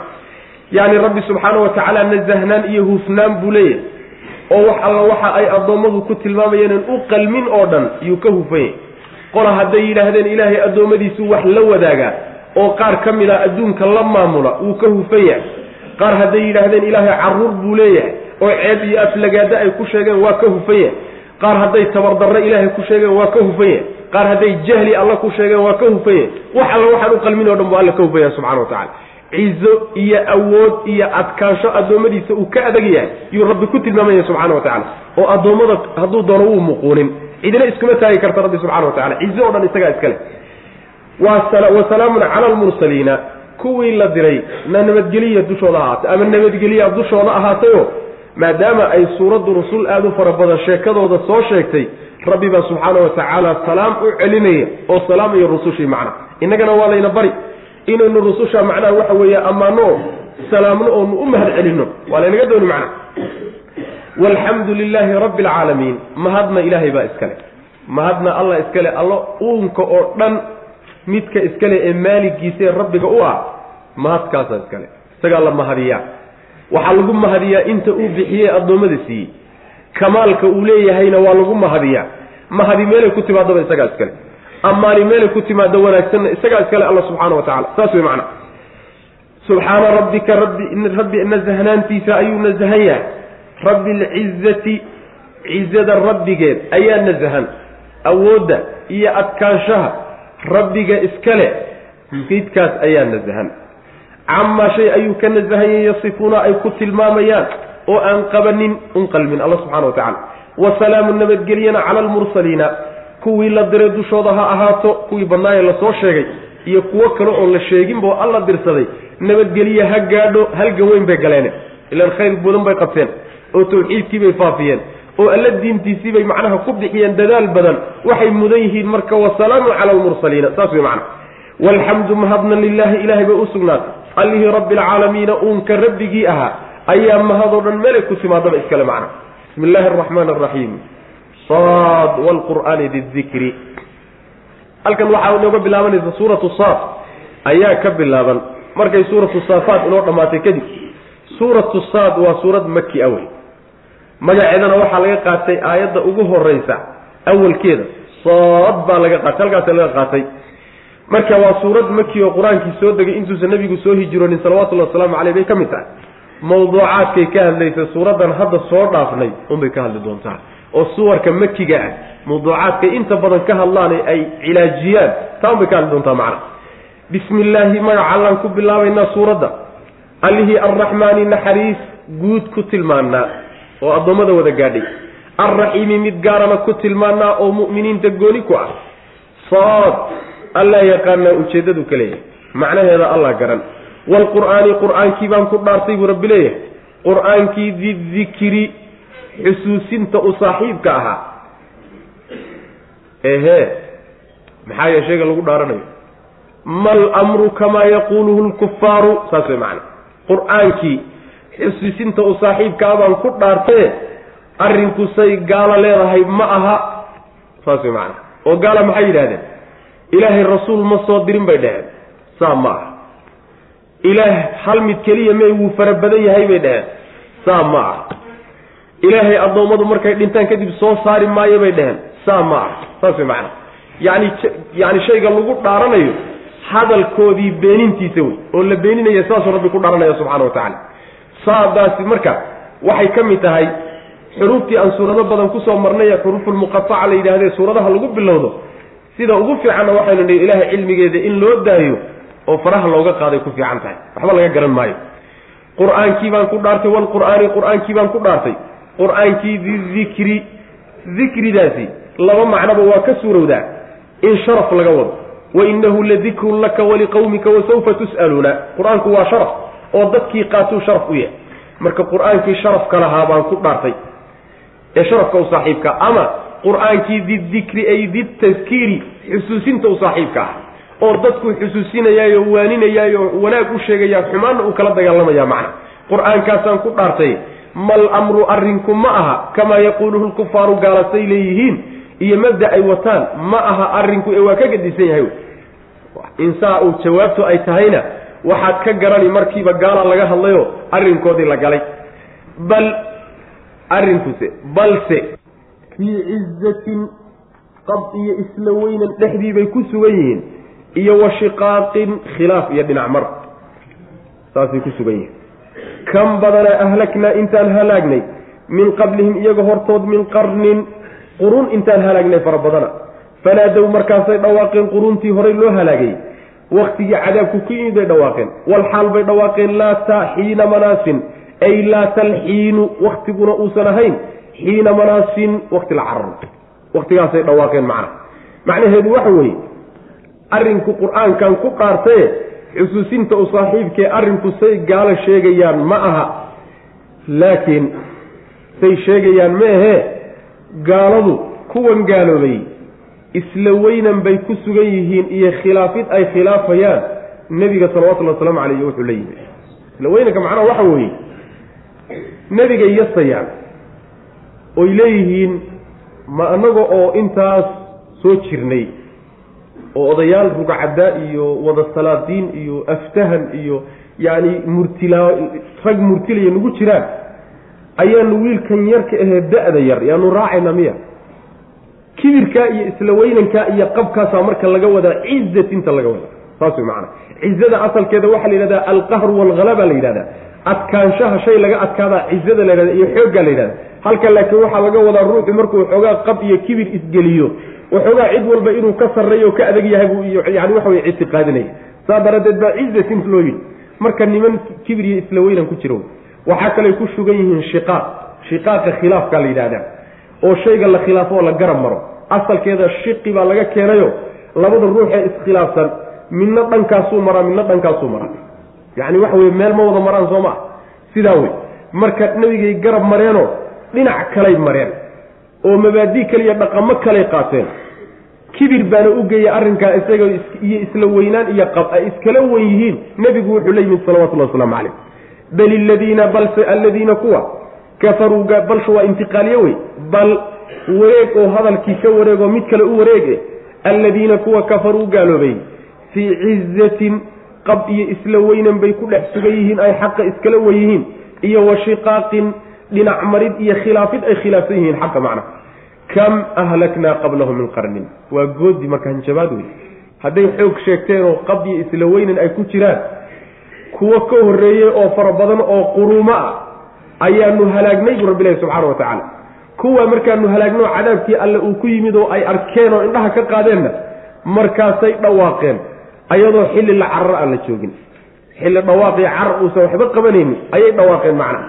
Speaker 1: yacni rabbi subxaana wa tacaala nasahnaan iyo hufnaan buu leeyahay. Oo wax alla waxa ay addoommadu ku tilmaamayeen u qalmin oo dhan yuu ka hufan yahay qola hadday yidhaahdeen ilaahay addoommadiisu wax la wadaagaa oo qaar ka mid a adduunka la maamula wuu ka hufan yahay qaar hadday yidhaahdeen ilaahay carruur buu leeyahay. Oo ceeb iyo aflagaada ay ku sheegeen waa ka hufan yahay qaar hadday tabardarre ilaahay ku sheegeen waa ka hufan yahay qaar hadday jahli alla ku sheegeen waa ka hufan yahay wax alla waxaan u qalmin o dhan bu alla ka hufan yahay subxana wa tacala cizo iyo awood iyo adkaansho addoommadiisa uu ka adag yahay yuu rabbi ku tilmaamaya subxana wa tacala oo addoommada hadduu doono wuu muquunin. Cidina iskuma taagi karta rabbi subxana wa tacala cizo o dhan isagaa iskale wa salaamun cala almursaliina kuwii la diray na nabadgeliya dushooda ahaatay ama nabadgeliya dushooda ahaatayo maadaama ay suuraddu rusul aada u fara badan sheekadooda soo sheegtay rabbi baa subxaana wa tacaala salaam u celinaya oo salaamayo rusushii macna. Innagana waa layna bari inaynu rususha macnaha waxa weeye ammaano salaamno oonu u mahad celinno waa laynaga dooni macna. Walxamdu lilaahi rabbi alcaalamiin mahadna ilaahay baa iskale mahadna allah iskale allo uunka oo dhan midka iskale ee maaligiisaee rabbiga u ah mahadkaasaa iskale. Isagaa la mahadiyaa. Waxaa lagu mahadiyaa inta uu bixiyey addoommada siiyey kamaalka uu leeyahayna waa lagu mahadiyaa. Mahadi meelay ku timaadaba isagaa iskale. Ammaani meelay ku timaado wanaagsanna isagaa iskale alla subxaana wa tacala saas wey macana subxaana rabbika rabbi rabbi nasahnaantiisa ayuu nasahan yahay. Rabbi alcizati cizada rabbigeed ayaa nasahan awoodda iyo adkaanshaha rabbiga iskale midkaas ayaa nasahan. Camaa shay ayuu ka nasahanyay yasifuuna ay ku tilmaamayaan oo aan qabanin un qalmin alla subxana wa tacala wa salaamu nabadgelyana cala almursaliina kuwii la diray dushooda ha ahaato kuwii badnaayee la soo sheegay iyo kuwo kale oo la sheeginba oo alla dirsaday nabadgelye ha gaadho halga weyn bay galeene. Ilaan khayr badan bay qabteen oo tawxiidkii bay faafiyeen oo alla diintiisii bay macnaha ku bixiyeen dadaal badan waxay mudan yihiin marka wasalaamu cala almursaliina saas wey macna walxamdu mahadna lilaahi ilaahay bay u sugnaatay. Allihii rabbi alcaalamiina uunka rabbigii ahaa ayaa mahadoo dhan meelay ku timaadaba iskale macna bismi illaahi araxmaani araxiim saad wlqur'aani didikri halkan waxaa inooga bilaabanaysa suuratu saad ayaa ka bilaaban. Markay suuratu saafaat inoo dhammaatay kadib suuratu saad waa suurad maki a wey magaceedana waxaa laga qaatay aayadda ugu horeysa awalkeeda. Saad baa laga qaatay halkaasa laga qaatay. Marka waa suurad maki oo qur'aankii soo degay intuusan nabigu soo hijroonin salawatullahi wasalaamu caleyh bay ka mid tahay. Mawduucaadkay ka hadlaysa suuraddan hadda soo dhaafnay unbay ka hadli doontaa oo suwarka makiga ah mawduucaadkay inta badan ka hadlaane ay cilaajiyaan taa unbay ka hadli doontaa macna. Bismi illaahi magaca allaan ku bilaabaynaa suuradda. Allihii arraxmaani naxariis guud ku tilmaanaa oo addoommada wada gaadhay. Alraxiimi mid gaarana ku tilmaanaa oo mu'miniinta gooni ku ah. Saad allaa yaqaanaa ujeeddadu ka leeyahay. Macnaheeda allah garan. Waalqur'aani qur'aankii baan ku dhaartay buu rabbi leeyahay. Qur'aankii didikri xusuusinta u saaxiibka ahaa. Ehe maxaa yee shayga lagu dhaaranayo? Mal amru kamaa yaquuluhu lkufaaru saas way macana qur'aankii xusuusinta u saaxiibkaa baan ku dhaartee arrinku say gaalo leedahay ma aha. Saas way macana oo gaala maxay yidhahdeen ilaahay rasuul ma soo dirin bay dheheen saa ma aha. Ilaah hal mid keliya may wuu fara badan yahay bay dheheen saa ma aha. Ilaahay addoommadu markay dhintaan kadib soo saari maayo bay dheheen saa ma aha. Saas way macana yani yani shayga lagu dhaaranayo hadalkoodii beenintiisa wey. Oo la beeninaya saasuu rabbi ku dharanaya subxana wa tacaala saadaasi marka waxay ka mid tahay xuruuftii aan suurado badan ku soo marnay ee xuruufulmuqataca la yidhahdee suuradaha lagu bilowdo. Sida ugu fiicanna waxaynu nihi ilaahay cilmigeeda in loo daayo oo faraha looga qaaday ku fiican tahay. Waxba laga garan maayo. Qur'aankii baan ku dhaartay walqur'aani qur'aankii baan ku dhaartay. Qur'aankii didikri dikridaasi laba macnoba waa ka suurowdaa in sharaf laga wado. Wainahu ladikrun laka waliqawmika wasawfa tus'aluuna. Qur'aanku waa sharaf oo dadkii qaatuu sharaf u yahay. Marka qur'aankii sharafka lahaa baan ku dhaartay ee sharafka u saaxiibka ama qur'aankii didikri ay didtaskiiri xusuusinta u saaxiibka ah oo dadkuu xusuusinayaayo waaninayaayo wanaag u sheegayaa xumaanna uu kala dagaalamaya macna. Qur'aankaasaan ku dhaartay mal amru arrinku ma aha kamaa yaquuluhu lkufaaru gaalasay leeyihiin iyo mabda ay wataan ma aha arrinku ee waa ka gadisan yahay. Insaa uu jawaabtu ay tahayna waxaad ka garani markiiba gaala laga hadlayo arrinkoodii la galay. Bal arrinkuse balse fii cizatin qab iyo isla weynan dhexdii bay ku sugan yihiin iyo wa shiqaaqin khilaaf iyo dhinac mar. Saasay ku sugan yihiin. Kam badanaa ahlaknaa intaan halaagnay min qablihim iyaga hortood min qarnin qurun intaan halaagnay fara badana. Fanaadow markaasay dhawaaqeen quruntii horay loo halaagay waktigii cadaabku ku yimid bay dhawaaqeen. Walxaal bay dhawaaqeen laata xiina manaasin. Ay laa talxiinu waktiguna uusan ahayn. Xiina manaasin wakti la cararo waktigaasay dhawaaqeen macna. Macnaheedu waxa weeye arrinku qur'aankan ku qaartaye xusuusinta u saaxiibkee arrinku say gaalo sheegayaan ma aha. Laakiin say sheegayaan ma ahee gaaladu kuwan gaaloobay isla weynan bay ku sugan yihiin iyo khilaafid ay khilaafayaan nebiga salawatullhi wasalaamu caleyh wuxuu la yimi isla weynanka macnaha waxa weeye nebigay yasayaan oy leeyihiin ma anaga oo intaas soo jirnay oo odayaal rugcaddaa iyo wada salaadiin iyo aftahan iyo yacni murtilaa rag murtilaya nagu jiraan ayaanu wiilkan yarka ahee da-da yar yaanu raacayna miya kibirkaa iyo isla weynankaa iyo qabkaasaa marka laga wadaa cizatinta laga wadaa. Saas wey cizada asalkeeda waxaa la yidhahdaa alqahru waalhalaba la yidhahdaa. Adkaanshaha shay laga adkaadaa cizada la yidhahda iyo xooggaa la yidhahda halka laakiin waxaa laga wadaa ruuxu markuu xoogaa qab iyo kibir isgeliyo waxoogaa cid walba inuu ka sarreeyo ka adag yahay buu yani waxa wey ictiqaadinaya saa daraaddeed baa cizatin loo yidhi. Marka niman kibir iyo isla weynan ku jiro waxaa kaley ku sugan yihiin shiqaaq. Shiqaaqa khilaafkaa la yidhahdaa oo shayga la khilaafo oo la garab maro. Asalkeeda shiqi baa laga keenayo. Labada ruuxee iskhilaafsan midna dhankaasuu maraa midna dhankaasuu maraa. Yacni waxa weye meel ma wada maraan soo maa sidaa wey marka nebigay garab mareenoo dhinac kalay mareen oo mabaadi kale iyo dhaqamo kalay qaateen kibir baana u geeyay arrinkaa isaga iyo isla weynaan iyo qab ay iskala wen yihiin nebigu wuxuu la yimid salawatullahi waslamu calayh. Bal iladiina balse alladiina kuwa kafaruu balsha waa intiqaaliye wey. Bal wareeg oo hadalkii ka wareeg oo mid kale u wareege alladiina kuwa kafaruu gaaloobay fii cizatin qab iyo isla weynan bay ku dhex sugan yihiin ay xaqa iskala wen yihiin iyo wa shiqaaqin dhinac marid iyo khilaafid ay khilaafsan yihiin xaqa macna. Kam ahlaknaa qablahu min qarnin? Waa goodi marka hanjabaad wey. Hadday xoog sheegteen oo qab iyo isla weynan ay ku jiraan kuwo ka horreeyey oo fara badan oo quruumo ah ayaanu halaagnay buu rabbi ilahi subxaana wa tacaala. Kuwa markaanu halaagno cadaabkii alle uu ku yimid oo ay arkeen oo indhaha ka qaadeenna markaasay dhawaaqeen ayadoo xilli la carar aan la joogin. Xilli dhawaaqii carar uusan waxba qabanaynin ayay dhawaaqeen macna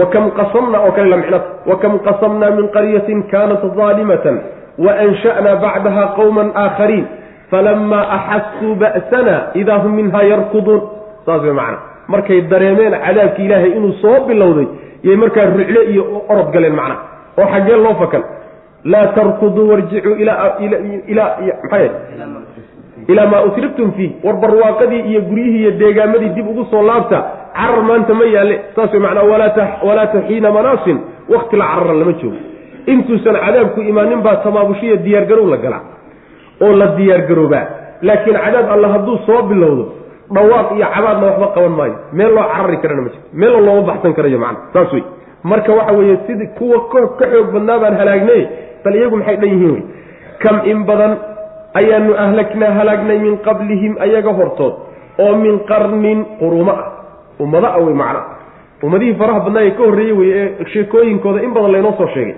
Speaker 1: wakam qasamna oo kale lamicnad wakam qasamnaa min qaryatin kaanat daalimatan wa ansha'naa bacdaha qowman aakhariin falamaa axasuu ba'sana idaa hum minhaa yarkuduun. Saas way macana markay dareemeen cadaabki ilaahay inuu soo bilowday yay markaa rucle iyo orod galeen macna oo xaggee loo fakan. Laa tarkuduu warjicuu ilaa maa utribtum fiih war barwaaqadii iyo guryihii iyo deegaamadii dib ugu soo laabta carar maanta ma yaalle. Saas way macnaa walaa taxiina manaasin. Wakti la carara lama joogo. Intuusan cadaabku imaanin baa tamaabushiya diyaargarow la galaa oo la diyaargaroobaa laakiin cadaab alla hadduu soo bilowdo dhawaaq iyo cabaadna waxba qaban maayo. Meel loo carari karana ma jirto meeloo looma baxsan karayo macna saas wey marka waxa weeye sidii kuwa ka xoog badnaa baan halaagnay. Bal iyagu maxay dhan yihiin wey kam in badan ayaanu ahlagnaa halaagnay min qablihim ayaga hortood oo min qarnin qurumo ah. Ummado ah wey macna ummadihii faraha badnaa ee ka horreeyey wey ee sheekooyinkooda in badan laynoo soo sheegay.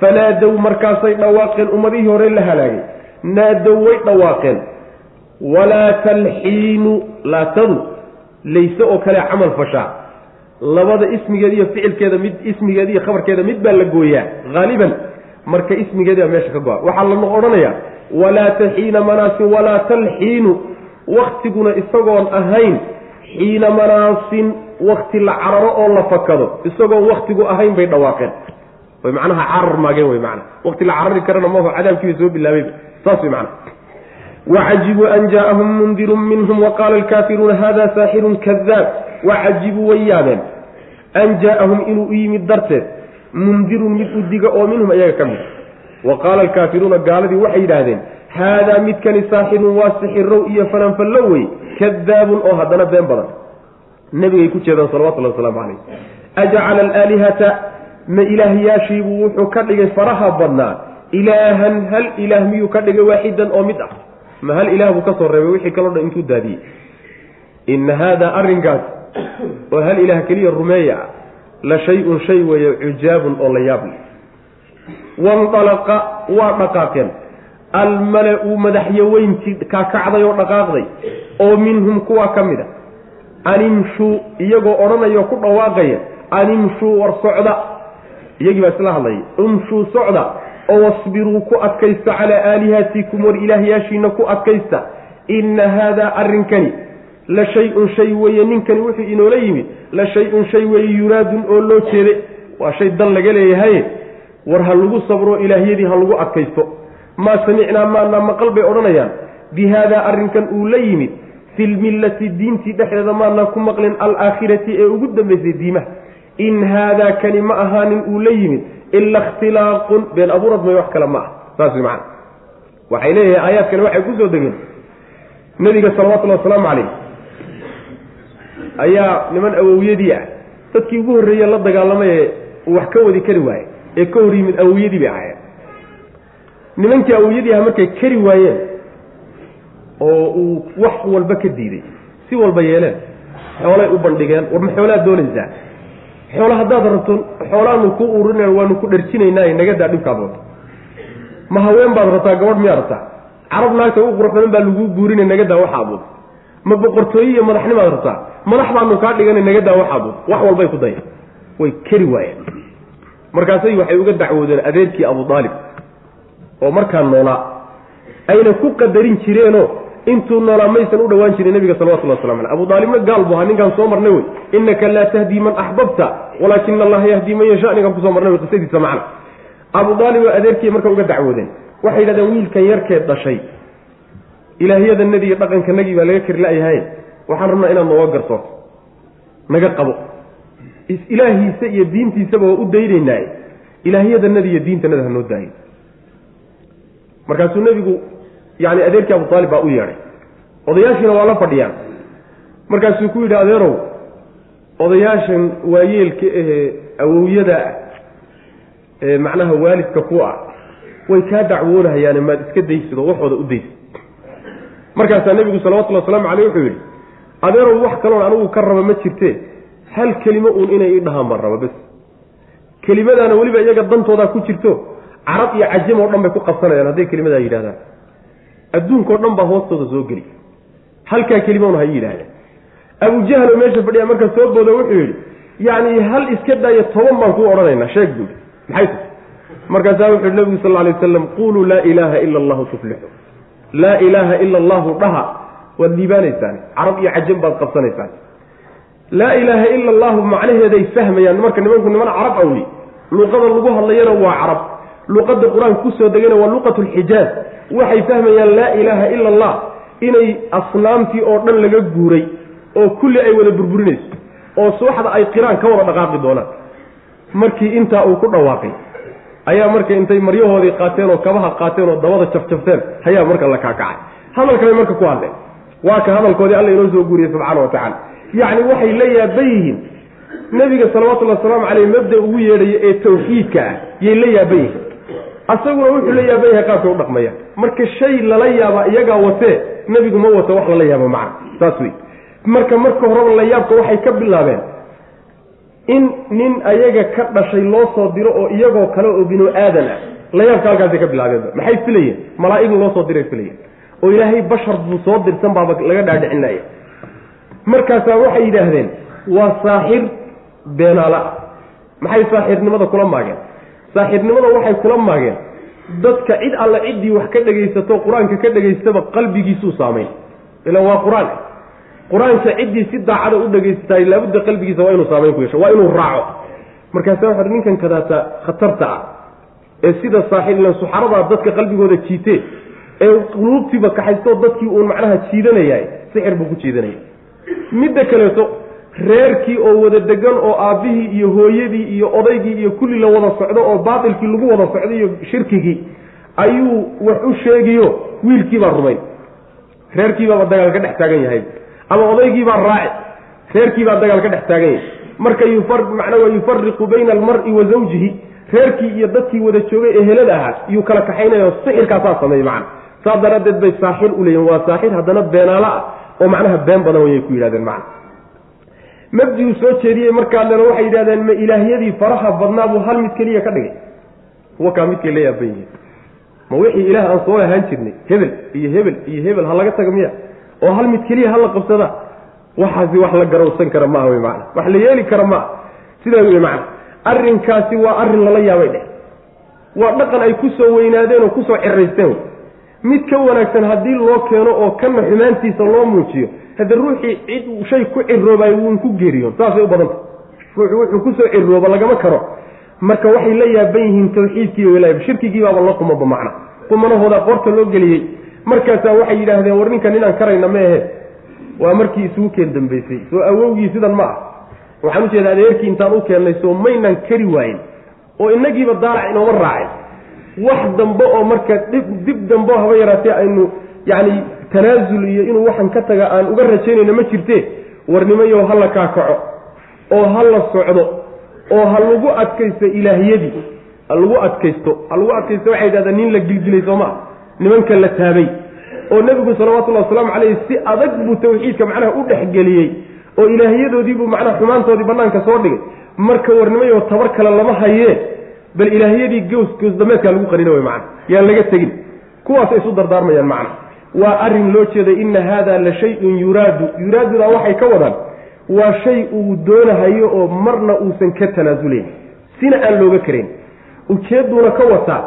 Speaker 1: Fanaadow markaasay dhawaaqeen. Ummadihii hore la halaagay. Naadow way dhawaaqeen walaa talxiinu laatadu layse oo kale camal fashaa labada ismigeeda iyo ficilkeeda mid ismigeeda iyo khabarkeeda mid baa la gooyaa haaliban marka ismigeedi baa meesha ka go-a. Waxaa lana odhanayaa walaa taxiina manaasin walaa talxiinu. Waktiguna isagoon ahayn xiina manaasin wakti la cararo oo la fakado. Isagoon waktigu ahayn bay dhawaaqeen. Way macnaha carar maageen wey maana wakti la carari karana maaho cadaabkiiba soo bilaabayba saas wey macana wacajibuu an jaaahum mundirun minhum waqaala alkaafiruuna hada saaxirun kadaab wacajibuu way yaabeen an jaaahum inuu u yimid darteed mundirun mid u diga oo minhum ayaga ka mid wa qaala alkaafiruuna gaaladii waxay yidhaahdeen haadaa midkani saaxirun waa sixirow iyo fananfallo wey kadaabun oo haddana been badan nebigay ku jeedaan salawatullahi wasalaamu calayh ajacala alaalihata ma ilaahyaashiibuu wuxuu ka dhigay faraha badnaa ilaahan hal ilaah miyuu ka dhigay waaxidan oo mid ah ma hal ilaah buu ka soo reebay? Wixii kaloo dhan intuu daadiyey. Inna haadaa arrinkaas oo hal ilaah keliya rumeeya la shay-un shay weeye cujaabun oo la yaab wandalaqa waa dhaqaaqeen. Almala-u madaxyaweyntii kaakacday oo dhaqaaqday oo minhum kuwaa ka mid a animshuu iyagoo odhanayao ku dhawaaqaya animshuu war socda. Iyagii baa isla hadlayay imshuu socda oo wasbiruu ku adkaysta calaa aalihatikum war ilaahyaashiina ku adkaysta. Inna haadaa arrinkani la shay-un shay weeye ninkani wuxuu inoola yimid la shay-un shay weeye yuraadun oo loo jeede waa shay dan laga leeyahaye war ha lagu sabro ilaahyadii ha lagu adkaysto. Maa samicnaa maanaa maqal bay odhanayaan. Bi haadaa arrinkan uu la yimid fi lmillati diintii dhexdeeda maanaa ku maqlin alaakhirati ee ugu dambaysay diimaha. In haadaa kani ma ahaanin uu la yimid ila ikhtilaaqun been abuurad may wax kale ma ah saas way macana waxay leeyahay aayaadkani waxay ku soo degeen nebiga salawatullhi wasalaamu calayh ayaa niman awowyadii ah dadkii ugu horreeye la dagaalamay uu wax ka wadi kari waaye ee ka hor yimid awowyadii bay ahaayeen nimankii awowyadii ah markay kari waayeen oo uu wax walba ka diiday si walba yeeleen xoolay u bandhigeen war ma xoolaad doonaysaa xoola haddaad rabto xoolaanu ku urina waanu ku dharjinaynaa dhibkaad wato ma haween baad rabtaa gabadh miyaa rabtaa carab naagta u qurux badan baa laguu guurina nagadaa waxaad wado ma boqortooye iyo madaxnimaad rabtaa madax baanu kaa dhigana nagadaa waxaad wado wax walbay ku daya way keri waayeen. Markaasay waxay uga dacwoodeen adeerkii abu aalib oo markaa noolaa ayna ku qadarin jireenoo intuu noolaa maysan u dhawaan jirin nabiga salawatullah waslam aleh abu aalibna gaal bu ahaa ninkaan soo marnay wey. Innaka laa tahdii man axbabta walaakina allaha yahdii man yasha ninkaan ku soo marnay wey qisadiisa macna abu aalib oo adeerkii marka uga dacwoodeen. Waxay yidhahdeen wiilkan yarkeed dhashay. Ilaahyadanadii iyo dhaqankanagii baa laga kari la-yahay waxaan rabnaa inaad nooga garsoorto naga qabo. Ilaahiisa iyo diintiisaba waa u daynaynaaye. Ilaahyadanadii iyo diintanada hanoo daayo markaasuu nebigu yani adeerkii abu aalib baa u yeedhay. Odayaashiina waa la fadhiyaan. Markaasuu ku yidhi adeerow odayaashan waayeelka ahee awowyada ah ee macnaha waalidka ku ah way kaa dacwoonahayaane maad iska daysido waxooda u daysid. Markaasaa nebigu salawatullhi wasalaamu caleyh wuxuu yidhi adeerow wax kaloon anigu ka raba ma jirtee hal kelimo uun inay ii dhahaan baan raba bes. Kelimadaana weliba iyaga dantoodaa ku jirto. Carab iyo cajam oo dhan bay ku qabsanayaan hadday kelimadaa yidhahdaan adduunkao dhan baa hoostooda soo geli. Halkaa kelimona ha yidhahdeen abujahlo meesha fadhiya marka soo booda wuxuu yidhi yacni hal iska daayo toban baan kuu odhanaynaa sheeg buui maxay tahay? Markaasaa wuxu yhi nabigu sal alay waslam quluu laa ilaaha ila allahu tuflixu laa ilaaha ila allahu dhaha waad liibaanaysaan carab iyo cajam baad qabsanaysaan. Laa ilaaha ila allahu macnaheeday fahmayaan. Marka nimanku niman carab awli luqada lagu hadlayana waa carab luqada qur'aanka ku soo degayna waa luqat lxijaaz waxay fahmayaan laa ilaaha ila allah inay asnaamtii oo dhan laga guuray oo kulli ay wada burburinayso oo subaxda ay qiraan ka wada dhaqaaqi doonaan. Markii intaa uu ku dhawaaqay ayaa marka intay maryahoodii qaateen oo kabaha qaateen oo dabada jafjafteen ayaa marka la kaakacay. Hadalkabay marka ku hadleen waa ka hadalkoodii alla inoo soo guuriyey subxaana wa tacaala. Yacni waxay la yaaban yihiin nebiga salawatullhi wasalaamu caleyh mabda ugu yeedhaya ee tawxiidka ah yay la yaaban yihiin asaguna wuxuu la yaaban yahay qaabkay u dhaqmayaan. Marka shay lala yaaba iyagaa watee nebigu ma wato wax lala yaabo macna. Saas wey marka marka horeba la yaabka waxay ka bilaabeen in nin ayaga ka dhashay loo soo diro oo iyagoo kale oo binu aadan ah. La yaabka halkaasay ka bilaabeenba maxay filayeen? Malaa-ig loo soo diray filayeen. Oo ilaahay bashar buu soo dirsan baaba laga dhaadhicinaya markaasaa waxay yidhaahdeen waa saaxir beenaala. Maxay saaxirnimada kula maageen saaxirnimada waxay kula maageen dadka cid alla ciddii wax ka dhegaysato qur'aanka ka dhegaystaba qalbigiisuu saamayn ilan waa qur'aan. Qur'aanka ciddii si daacada u dhegaystaay laabudda qalbigiisa waa inuu saamayn ku yeesho waa inuu raaco. Markaasa waxa ninkan kadaata khatarta ah ee sida saaxir ilan suxaradaa dadka qalbigooda jiitee ee quluubtiiba kaxaysto dadkii uun macnaha jiidanayay sixir buu ku jiidanaya. Midda kaleeto reerkii oo wada degan oo aabbihii iyo hooyadii iyo odaygii iyo kulli la wada socdo oo baatilkii lagu wada socdo iyo shirkigii ayuu wax u sheegiyo wiilkiibaa rumayn reerkiibaaba dagaal ka dhex taagan yahay. Ama odaygiibaa raaci. Reerkiibaa dagaal ka dhex taagan yahay. Marka waa yufariqu bayna almari wa zawjihi. Reerkii iyo dadkii wada joogay ee helada ahaa iyuu kala kaxaynayo sixirkaasaa sameeyey macna. Saa daraaddeed bay saaxir u leeyihiin waa saaxir haddana beenaalo ah oo macnaha been badan wayay ku yidhahdeen macna mabdi soo jeediyey markaadlena waxay yidhahdeen ma ilaahyadii faraha badnaa buu hal mid keliya ka dhigay. Kuwa kaa midkay la yaaban yihiin ma wixii ilaah aan soo ahaan jirnay hebel iyo hebel iyo hebel ha laga taga miya oo hal mid keliya hala qabsada waxaasi wax la garawsan kara maaha wey macana wax la yeeli kara maaha. Sidaa wey macana arrinkaasi waa arrin lala yaabay dheh waa dhaqan ay ku soo weynaadeen oo ku soo ciraysteen mid ka wanaagsan haddii loo keeno oo kana xumaantiisa loo muujiyo hadde ruuxii cid shay ku ciroobaay wuun ku geeriyoon saasay u badanta ruuxu wuxuu ku soo cirooba lagama karo. Marka waxay la yaaban yihiin tawxiidkii walaayab shirkigii baaba la qumaba macna. Qumanahooda qoorta loo geliyey. Markaasaa waxay yidhaahdeen war ninkan inaan karayna ma ahe. Waa markii isugu keen dambaysay soo awowgii sidan ma ah. Waxaan ujeeda adeerkii intaan u keennay soo maynaan kari waayin oo inagiiba daalac inooma raacin. Wax dambe oo marka dib dambe haba yaraatee aynu yacni tanaasul iyo inuu waxan ka taga aan uga rajaynayno ma jirte warnimayo ha la kaakaco oo ha la socdo oo ha lagu adkaysto ilaahyadii ha lagu adkaysto ha lagu adkaysto waxay yidhahdaan nin la gilgilay soo maa nimanka la taabay oo nebigu salawatullahi wasalaamu caleyhi si adag buu tawxiidka macnaha u dhexgeliyey oo ilaahyadoodiibuu macnaha xumaantoodii bannaanka soo dhigay marka warnimayo tabar kale lama hayee bal ilaahyadii gows goosdameedkaa lagu qarina wey macana yaan laga tegin kuwaasay isu dardaarmayaan macna waa arrin loo jeeday inna haada la shay-un yuraadu. Yuraadudaa waxay ka wadaan waa shay uu doonahayo oo marna uusan ka tanaasulayn sina aan looga karayn ujeedduuna ka wataa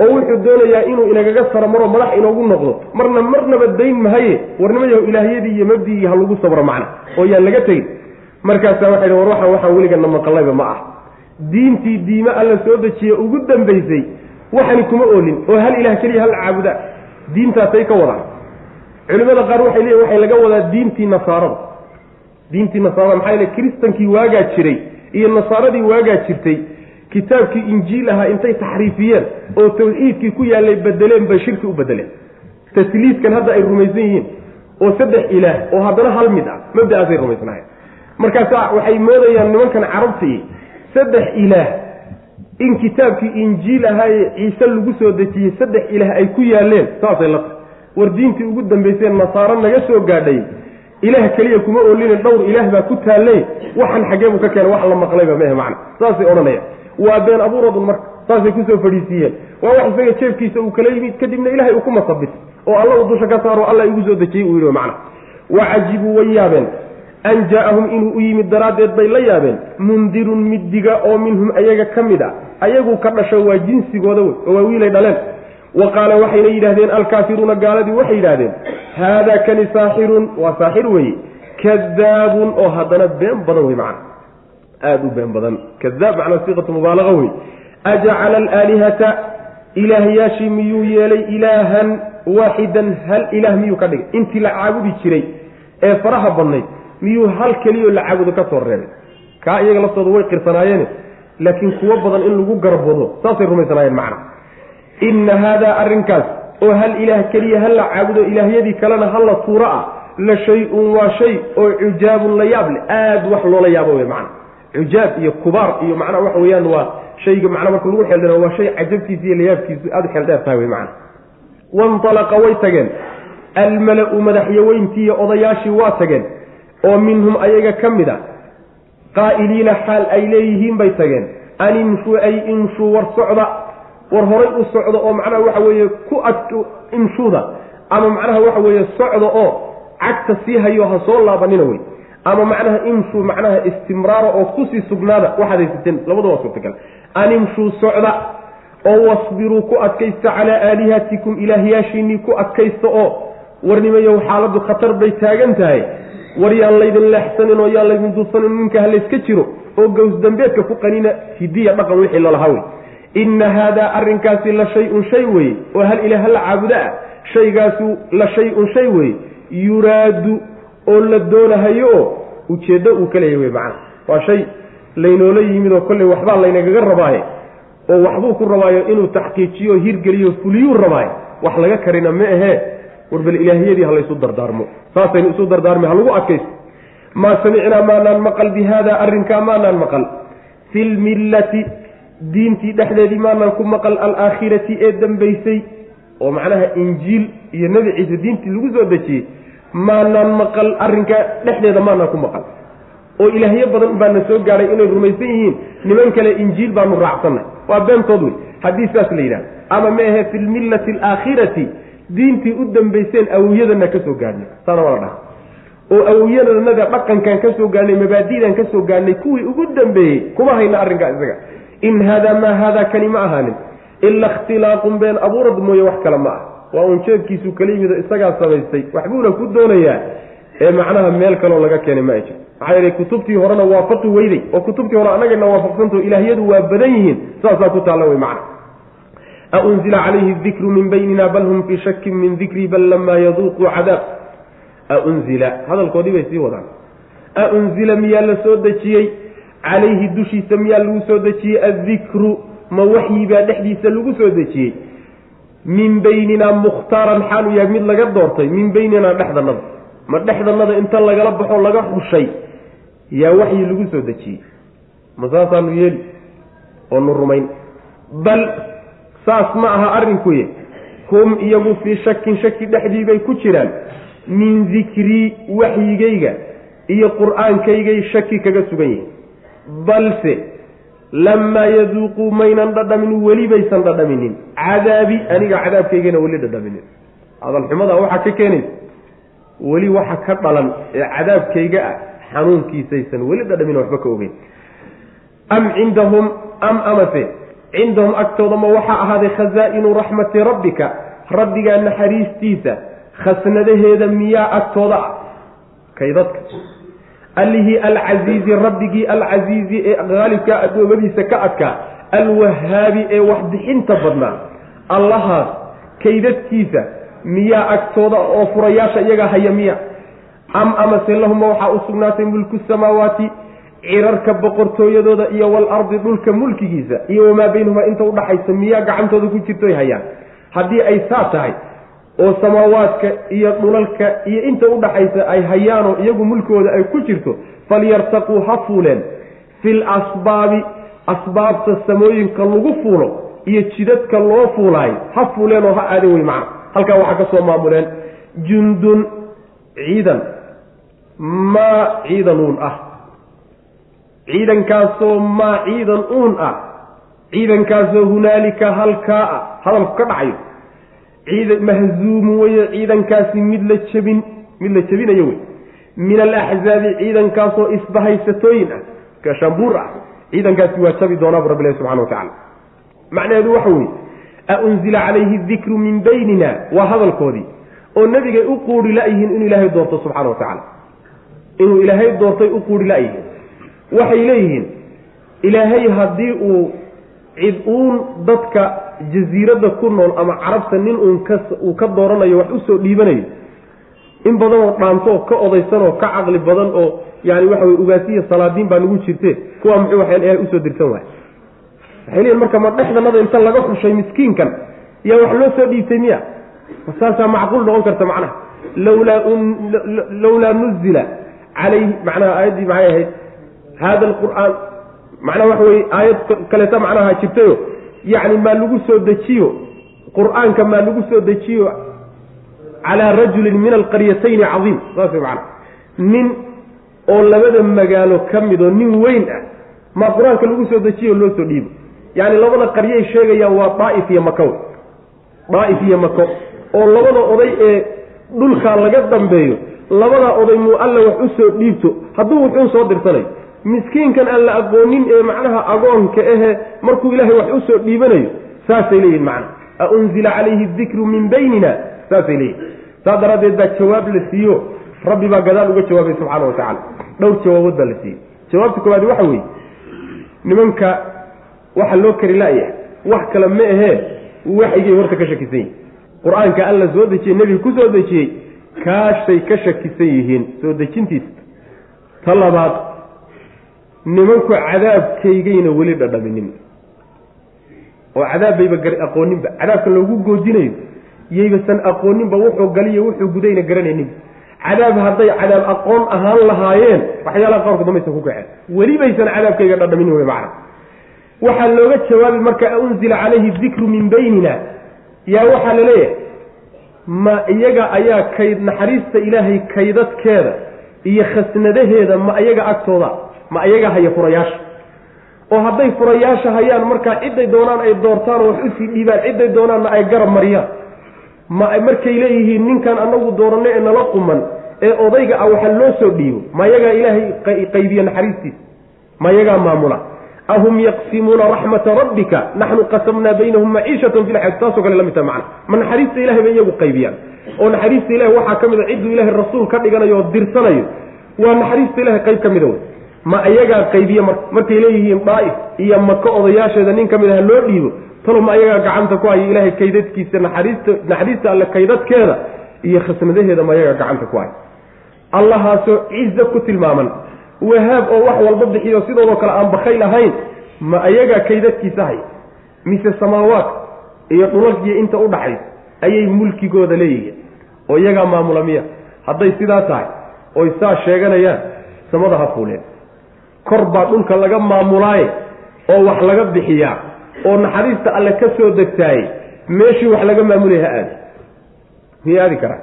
Speaker 1: oo wuxuu doonayaa inuu inagaga saromaro madax inoogu noqdo. Marna marnaba dayn mahaye warnimayaho ilaahyadii iyo mabdigii ha lagu sabro macna oo yaan laga tegin. Markaasaa waxay war waxaan waxaan weligana maqallayba ma ah. Diintii diime alla soo dejiye ugu dambaysay waxani kuma oolin oo hal ilaah keliya hal caabuda diintaasay ka wadaan. Culimada qaar waxay leeyihiin waxay laga wadaa diintii nasaarada. Diintii nasaarada maxaa yeele kiristankii waagaa jiray iyo nasaaradii waagaa jirtay kitaabkii injiil ahaa intay taxriifiyeen oo tawxiidkii ku yaallay bedeleen bay shirki u bedeleen tasliidkan hadda ay rumaysan yihiin oo saddex ilaah oo haddana hal mid ah mabda'aasay rumaysnaayeen. Markaasa waxay moodayaan nimankan carabtii saddex ilaah in kitaabkii injiil ahaa ee ciise lagu soo dejiyey saddex ilaah ay ku yaaleen saasay la tahay. War diintii ugu dambaysee nasaaro naga soo gaadhay ilaah keliya kuma oolina dhowr ilaah baa ku taallay waxan xaggee buu ka keenay wax la maqlayba mehe macna. Saasay odhanayaan. Waa been abuuradun marka saasay ku soo fadhiisiiyeen. Waa wax isaga jeefkiisa uu kala yimid kadibna ilahay uu ku masabit oo alla uu dusha ka saaro alla igu soo dejiyey uu yidhi macna. Wacajibuu way yaabeen. An jaa-ahum inuu u yimid daraaddeed bay la yaabeen. Mundirun middiga oo minhum ayaga ka mid a ayagu ka dhasho waa jinsigooda wey oo waa wiilay dhaleen. Wa qaala waxayna yidhahdeen alkaafiruuna gaaladii waxay yidhahdeen haadaa kani saaxirun waa saaxir weeye kadaabun oo haddana been badan wey macana. Aada u been badan. Kadaab macnaa siiqatu mubaalaqa wey ajacala alaalihata ilaahyaashii miyuu yeelay ilaahan waaxidan hal ilaah miyuu ka dhigay? Intii la caabudi jiray ee faraha badnayd miyuu hal keliyao la caabudo ka soo reebay? Kaa iyaga laftooda way qirsanaayeen laakiin kuwo badan in lagu garbado saasay rumaysanaayeen macna. Inna haadaa arrinkaas oo hal ilaah keliya ha la caabudo ilaahyadii kalena ha la tuuro ah la shay-un waa shay oo cujaabun la yaab leh aada wax loola yaabo wey macna. Cujaab iyo kubaar iyo macnaha waxa weeyaan waa shayga macnaa marka lagu xeeldhana waa shay cajabkiisa iyo layaabkiisu aada u xeeldheer tahay wey macana waintalaqa way tageen. Almala-u madaxyaweyntii iyo odayaashii waa tageen. Oo minhum ayaga ka mid a qaa'iliina xaal ay leeyihiin bay tageen. An ay imshuu war socda. War horay u socda oo macnaha waxa weeye ku ad imshuuda. Ama macnaha waxa weeye socda oo cagta sii hayo ha soo laabanina wey. Ama macnaha imshuu macnaha istimraara oo ku sii sugnaada waxaad haysateen labada waa suurtagal an socda oo wasbiruu ku adkaysta calaa aalihatikum ilaahyaashiinnii ku adkaysta oo warnimayow xaaladdu khatar bay taagan tahay. War yaan laydin leexsanin oo yaan laydin duusanin ninka halayska jiro oo gows dambeedka ku qanina hidiya dhaqan wixii lolahaa wey inna haadaa arrinkaasi la shay-un shay weye oo hal ilaah hala caabudo ah shaygaasu la shay-un shay weye yuraadu oo la doonahayo oo ujeeddo uu ka leeyahy wey macana. Waa shay laynoola yimid oo kolley waxbaa laynagaga rabaaye oo waxbuu ku rabaayo inuu taxqiijiyo hirgeliyo fuliyuu rabaaye. Wax laga karina ma ahee war bal ilaahiyadii ha laysu dardaarmo. Saasaynu isu dardaarmay ha lagu adkaysto. Maa samicnaa maanaan maqal bi haada arrinkaa maanaan maqal. Fi lmillati diintii dhexdeedii maanaan ku maqal alaakhirati ee dambaysay oo macnaha injiil iyo nebi ciise diintii lagu soo dejiyey maanaan maqal arrinka dhexdeeda maanaan ku maqal. Oo ilaahyo badan baana soo gaadhay inay rumaysan yihiin niman kale injiil baanu raacsanay. Waa beentood wey haddii saas la yidhaha ama ma ahe fi lmillati alaakhirati diintii u dambayseen awiyadana ka soo gaadhnay saana waa la dhaha oo awiyadanaga dhaqankan ka soo gaadhnay mabaadidan ka soo gaadhnay kuwii ugu dambeeyey kuma hayna arrinkaa isaga. In haadaa maa haadaa kani ma ahaanin. Ila ikhtilaaqun been abuurad mooye wax kale ma ah. Waa uun jeebkiisu kala yimido isagaa samaystay waxbuuna ku doonayaa ee macnaha meel kaloo laga keenay ma ay jir maxaa yeelay kutubtii horena waafaqi weyday oo kutubtii hore annagana waafaqsantaho ilaahyadu waa badan yihiin saasaa ku taalla wey macna aunzila calayhi dikru min baynina bal hum fii shakin min dikrii bal lamaa yaduuquu cadaab aunzila hadalkoodii bay sii wadaan aunzila miyaa la soo dejiyey calayhi dushiisa miyaa lagu soo dejiyey addikru ma waxyibaa dhexdiisa lagu soo dejiyey min baynina mukhtaaran xaal uu yahay mid laga doortay min baynina dhexdanada ma dhexdanada inta lagala baxo laga xushay yaa waxyi lagu soo dejiyey ma saasaanu yeeli oo rumayn bal saas ma aha arrinkuye hum iyagu fii shakin shaki dhexdiibay ku jiraan. Min dikrii waxyigayga iyo qur'aankaygay shaki kaga sugan yihiin balse lamaa yaduuquu maynan dhadhamin weli baysan dhadhaminin. Cadaabi aniga cadaabkaygana weli dhadhaminin. Hadalxumadaa waxaa ka keenaysa. Weli waxa ka dhalan ee cadaabkayga ah xanuunkiisaysan weli dhadhamin waxba ka ogeyn. Am cindahum am amase cindahum agtooda ma waxaa ahaaday khasaa-inu raxmati rabbika rabbigaa naxariistiisa khasnadaheeda miyaa agtooda ah kaydadka allihii alcasiizi rabbigii alcasiizi ee haalibka adoomadiisa ka adkaa alwahaabi ee waxbixinta badnaa allahaas kaydadkiisa miyaa agtooda oo furayaasha iyagaa haya miya am amase lahuma waxaa u sugnaatay mulku samaawaati cirarka boqortooyadooda iyo walardi dhulka mulkigiisa iyo wamaa baynahumaa inta udhaxaysa miyaa gacantooda ku jirtoy hayaan. Haddii ay saa tahay oo samaawaadka iyo dhulalka iyo inta udhaxaysa ay hayaanoo iyagu mulkooda ay ku jirto falyartaquu ha fuuleen. Fil asbaabi asbaabta samooyinka lagu fuulo iyo jidadka loo fuulaayo ha fuuleenoo ha aadin wey macna halkaa waxaa ka soo maamuleen. Jundun ciidan maa ciidan uun ah ciidankaasoo maa ciidan uun ah ciidankaasoo hunaalika halkaa ah hadalku ka dhacayo ciidan mahzuumu weye ciidankaasi mid la jebin mid la jebinayo wey min alaxzaabi ciidankaasoo isbahaysatooyin ah kashambuur ah. Ciidankaasi waa jabi doonaabu rabbi ilahi subxana wa tacala macnaheedu waxa weye aunzila calayhi dikru min baynina waa hadalkoodii. Oo nebigay u quuri la-yihiin inuu ilaahay doorto subxana wa tacaala. Inuu ilaahay doortay u quuri la-yihiin waxay leeyihiin ilaahay haddii uu cid uun dadka jasiiradda ku nool ama carabta nin uun ka uu ka dooranayo wax u soo dhiibanayo in badan oo dhaanto oo ka odaysan oo ka caqli badan oo yani waxa weye ugaasiya salaadiin baa nagu jirte kuwa muxuu waxaan ilahay u soo dirsan waay. Waxay leeyihiin marka ma dhexdanada inta laga xushay miskiinkan yaa wax loo soo dhiibtay miya? Saasaa macquul noqon karta macnaha. Lawlaa lawlaa nuzila calayhi macnaha aayaddii maxay ahayd hada alqur'aan macnaha waxa weye aayad kaleeta macnaha jirtayo yacni maa lagu soo dejiyo qur'aanka maa lagu soo dejiyo calaa rajulin min alqaryatayni cadiim saas macana nin oo labada magaalo ka mid oo nin weyn ah maa qur'aanka lagu soo dejiyo loo soo dhiibo yacni labada qaryay sheegayaan waa daa'if iyo mako daa'if iyo mako oo labada oday ee dhulkaa laga dambeeyo labadaa oday muu alla wax u soo dhiibto hadduu wuxuun soo dirsanayo miskiinkan aan la aqoonin ee macnaha agoonka ahe markuu ilaahay wax u soo dhiibanayo saasay leeyihiin macna a unzila calayhi dikru min baynina saasay leeyihiin saas daraaddeed baa jawaab la siiyo. Rabbi baa gadaal uga jawaabay subxaana wa tacaala. Dhowr jawaabood baa la siiyey. Jawaabta koowaad waxa weeye nimanka waxa loo kari la-yahay wax kale ma ahee waxygay horta ka shakisan yihiin qur'aanka alla soo dejiyey nebiga ku soo dejiyey kaashay ka shakisan yihiin. Soo dejintiisa. Ta labaad nimanku cadaabkaygayna weli dhadhaminin oo cadaab bayba aqooninba. Cadaabka loogu goodinayo yaybasan aqooninba wuxuu galiyo wuxuu gudayna garanaynin. Cadaab hadday cadaab aqoon ahaan lahaayeen waxyaalaha qaarkood maysan ku kaceen. Weli baysan cadaabkayga dhadhaminin wey macna. Waxaa looga jawaabi marka unzila calayhi dikru min baynina. Yaa waxaa la leeyahay ma iyaga ayaa kayd naxariista ilaahay kaydadkeeda iyo khasnadaheeda ma iyaga agtooda ma iyaga haya furayaasha oo hadday furayaasha hayaan markaa cidday doonaan ay doortaan oo wax u sii dhiibaan cidday doonaanna ay garab mariyaan. Ma markay leeyihiin ninkan anagu dooranno ee nala quman ee odayga ah waxa loo soo dhiibo. Ma yagaa ilaahay qaybiya naxariistiisa ma yagaa maamula? Ahum yaqsimuuna raxmata rabbika? Naxnu qasamnaa baynahum maciishatan fi lxayaati taasoo kale la mid macna. Ma naxariista ilahay bay iyagu qaybiyaan. Oo naxariista ilahay waxaa ka mid a cidduu ilahay rasuul ka dhiganayo oo dirsanayo. Waa naxariista ilahay qayb ka mida wey ma iyagaa qaybiye mar markay leeyihiin daa'if iyo maka odayaasheeda nin ka mid ah loo dhiibo talo ma ayagaa gacanta ku haya ilaahay kaydadkiisa naxariista naxariista alle kaydadkeeda iyo khasnadaheeda ma ayagaa gacanta ku haya. Allahaasoo ciza ku tilmaaman wahaab oo wax walba bixiyo sidoodoo kale aan bakayl ahayn ma ayagaa kaydadkiisa hay mise samaawaadka iyo dhulalkiyo inta u dhaxaysa ayay mulkigooda leeyihiin. Oo iyagaa maamula miya hadday sidaa tahay oy saa sheeganayaan samada ha fuuleen kor baa dhulka laga maamulaaye oo wax laga bixiyaa oo naxariista alle ka soo degtaaye meeshii wax laga maamulaya ha aadi. Miyay aadi karaa?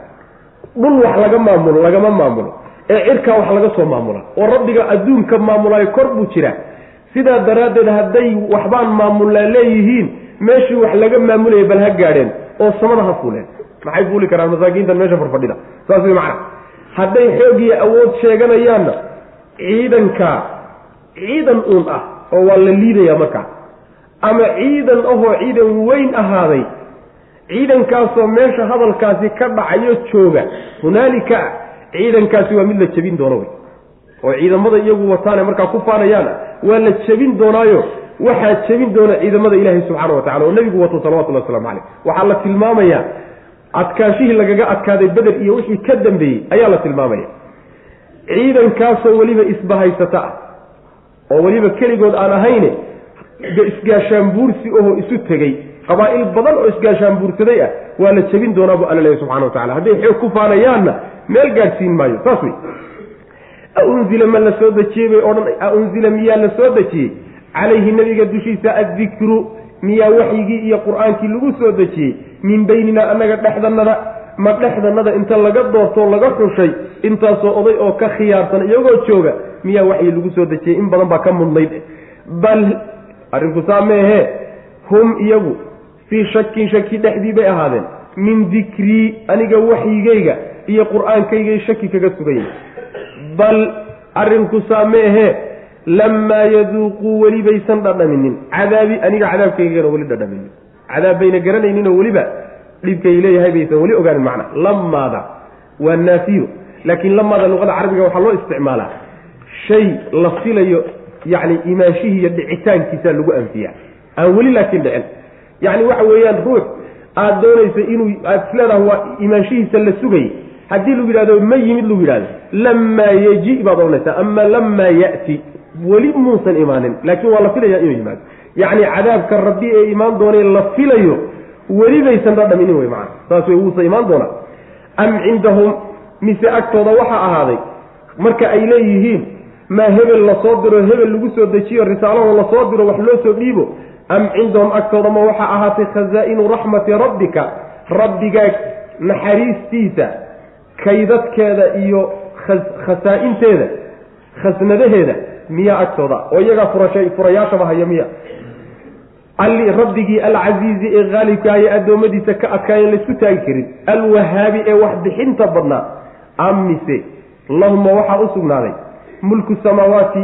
Speaker 1: Dhul wax laga maamulo lagama maamulo. Ee cirkaa wax laga soo maamula oo rabbiga adduunka maamulaayo kor buu jiraa sidaa daraaddeed hadday waxbaan maamullaa leeyihiin meeshii wax laga maamulaya bal ha gaadheen oo samada ha fuuleen. Maxay fuuli karaan masaakiintan meesha farfadhida? Saas way macana hadday xoog iyo awood sheeganayaanna ciidanka ciidan uun ah oo waa la liidayaa markaa ama ciidan ahoo ciidan weyn ahaaday ciidankaasoo meesha hadalkaasi ka dhacayo jooga. Hunaalika ciidankaasi waa mid la jebin doono wey. Oo ciidamada iyagu wataane markaa ku faanayaana waa la jebin doonaayo. Waxaa jebin doona ciidamada ilaahay subxaana wa tacala oo nebigu wato salawatullhi waslamu caleyh waxaa la tilmaamayaa adkaashihii lagaga adkaaday beder iyo wixii ka dambeeyey ayaa la tilmaamaya. Ciidankaasoo weliba isbahaysata ah oo weliba keligood aan ahayne isgaashaanbuursi oho isu tegey. Qabaa'il badan oo isgaashaanbuursaday ah waa la jebin doonaa bu alla leeya subxana wa tacala hadday xoog ku faanayaanna meel gaadhsiin maayo. Saas wey aunzila ma la soo dejiyey bay odhan aunzila miyaa la soo dejiyey? Calayhi nebiga dushiisa addikru miyaa waxyigii iyo qur'aankii lagu soo dejiyey min beynina annaga dhexdanada ma dhexdanada inta laga doortoo laga xushay intaasoo oday oo ka khiyaarsan iyagoo jooga miyaa waxyi lagu soo dejiyey in badan baa ka mudnayd. Bal arrinku saa meehee hum iyagu fii shakin shaki dhexdii bay ahaadeen min dikrii aniga waxyigayga iyo qur'aankaygay shaki kaga sugayay bal arrinku saa meehee lamaa yaduuquu weli baysan dhadhaminin cadaabi aniga cadaabkaygana weli dhadhaminin cadaab bayna garanayninoo weliba dhibkay leeyahay baysan weli ogaanin macna lamaada waa naafiyo laakiin lamaada luqada carabiga waxaa loo isticmaalaa shay la filayo yacni imaanshihii iyo dhicitaankiisaa lagu anfiyaa aan weli laakiin dhicin yacni waxa weeyaan ruux aada doonaysa inuu aada isleedaha waa imaanshihiisa la sugay haddii lagu yidhahdo ma yimid lagu yidhahdo lamaa yeji baad ohanaysaa ama lamaa ya'ti weli muusan imaanin laakiin waa la filaya inuu yimaado. Yacni cadaabka rabbi ee imaan doonay la filayo weli baysan dhadhaminin wey macana saas wey wuusa imaan doonaa am cindahum mise agtooda waxaa ahaaday marka ay leeyihiin maa hebel la soo diro hebel lagu soo dejiyo risaalado la soo diro wax loo soo dhiibo. Am cindahum agtooda ma waxaa ahaatay khazaa'inu raxmati rabbika. Rabbigaa naxariistiisa kaydadkeeda iyo khasaa-inteeda khasnadaheeda miyaa agtooda oo iyagaa furashay furayaashaba haya miya. Alli rabbigii alcasiizi ee haalibkaayo addoommadiisa ka adkaayan laysku taagi karin. Alwahaabi ee wax bixinta badnaa. Amise lahuma waxaa u sugnaaday. Mulku samaawaati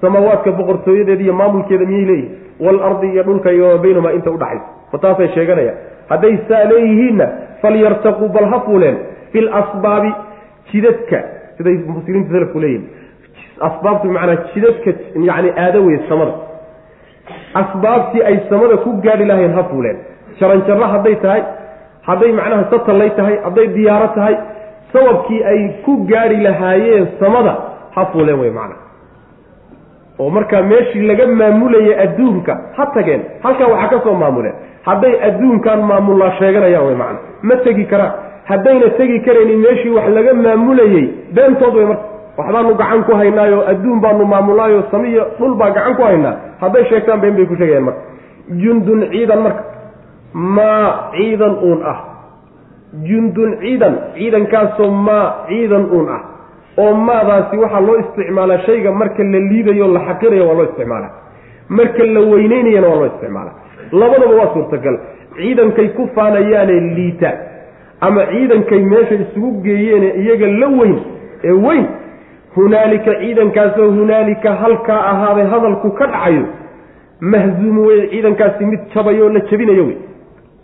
Speaker 1: samaawaadka boqortooyadeeda iyo maamulkeeda miyay leeyihiin waalardi iyo dhulka iyo baynamaa inta udhaxaysa ma taasay sheeganayaan hadday saa leeyihiinna falyartaquu bal ha fuuleen. Fi lasbaabi jidadka siday mufasiriinta salafku leeyihiin asbaabtu bimacnaa jidadka yani aado weye samada. Asbaabtii ay samada ku gaadhi lahayn ha fuuleen. Jaranjarro hadday tahay hadday macnaha satallay tahay hadday diyaaro tahay sababkii ay ku gaadhi lahaayeen samada ha fuuleen wey macnaha oo markaa meeshii laga maamulayay adduunka ha tageen. Halkaa waxaa ka soo maamuleen. Hadday adduunkan maamullaa sheeganayaan wey macna. Ma tegi karaan. Haddayna tegi karaynin meeshii wax laga maamulayey beentood wey marka waxbaanu gacan ku haynaayo adduun baanu maamulaayo samiyo dhul baa gacan ku haynaa. Hadday sheegtaan been bay ku sheegayaan marka. Jundun ciidan marka. Maa ciidan uun ah. Jundun ciidan ciidankaasoo maa ciidan uun ah. Oo maadaasi waxaa loo isticmaalaa shayga marka la liidayo la xaqirayo waa loo isticmaalaa. Marka la weyneynayana waa loo isticmaalaa. Labadaba waa suurtagal. Ciidankay ku faanayaane liita. Ama ciidankay meesha isugu geeyeene iyaga la weyn ee weyn hunaalika ciidankaasoo hunaalika halkaa ahaaday hadalku ka dhacayo mahzuumu wey ciidankaasi mid jabayoo la jebinayo wey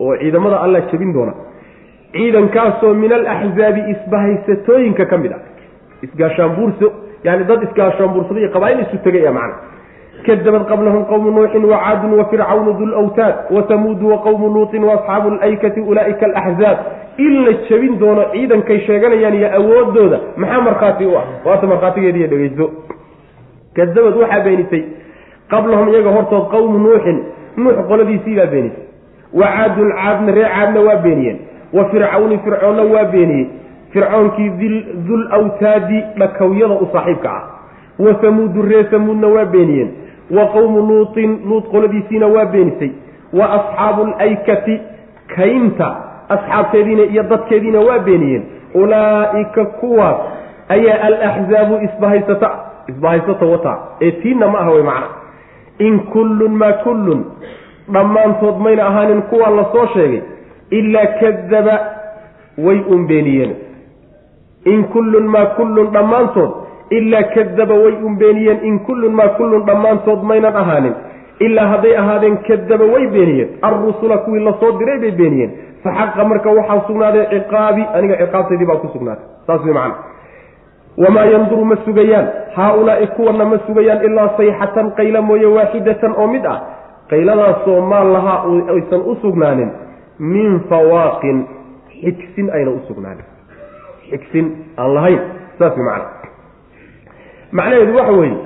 Speaker 1: oo ciidamada alla jebin doona. Ciidankaasoo min alaxzaabi isbahaysatooyinka ka mid ah isgaashaanbuurso yani dad isgaashaanbuursada iyo qabaa-il isu tegay a macna kadabad qablahum qowmu nuuxin wacaadun wafircawnu du lwtaad watamuudu waqowmu luutin waasxaabu laykati ulaaika alaxzaab in la jebin doono ciidankay sheeganayaan iyo awoodooda maxaa markhaati u ah waata markhaatigeediiyo dhegeyso kadabad waxaa beenisay qablahum iyaga hortood qowmu nuuxin nuux qoladiisiibaa beenisay wa caadun caadna ree caadna waa beeniyeen wa fircawni fircoonna waa beeniyey fircoonkii dul awtaadi dhakowyada u saaxiibka ah wa samuudu ree samuudna waa beeniyeen wa qowmu luutin luut qoladiisiina waa beenisay. Wa asxaabu alaykati kaynta asxaabteediina iyo dadkeediina waa beeniyeen. Ulaa'ika kuwaas ayaa alaxzaabu isbahaysata isbahaysata wata ee tiinna ma aha wey macna. In kullun maa kullun dhammaantood mayna ahaanin kuwaa la soo sheegay ilaa kadaba way un beeniyeen. In kullun maa kullun dhammaantood ilaa kadaba way un beeniyeen in kullun maa kullun dhammaantood maynan ahaanin. Ilaa hadday ahaadeen kadaba way beeniyeen. Alrusula kuwii la soo diray bay beeniyeen. Fa xaqa marka waxaa sugnaaday ciqaabi aniga ciqaabtaydii baa ku sugnaatay. Saas wey macana wamaa yanduru ma sugayaan. Haa-ulaai kuwana ma sugayaan ilaa sayxatan qayla mooye waaxidatan oo mid ah. Qayladaasoo maal lahaa aysan u sugnaanin. Min fawaaqin xigsin ayna u sugnaanin. Xigsin aan lahayn. Saas wey macana macnaheedu waxa weeye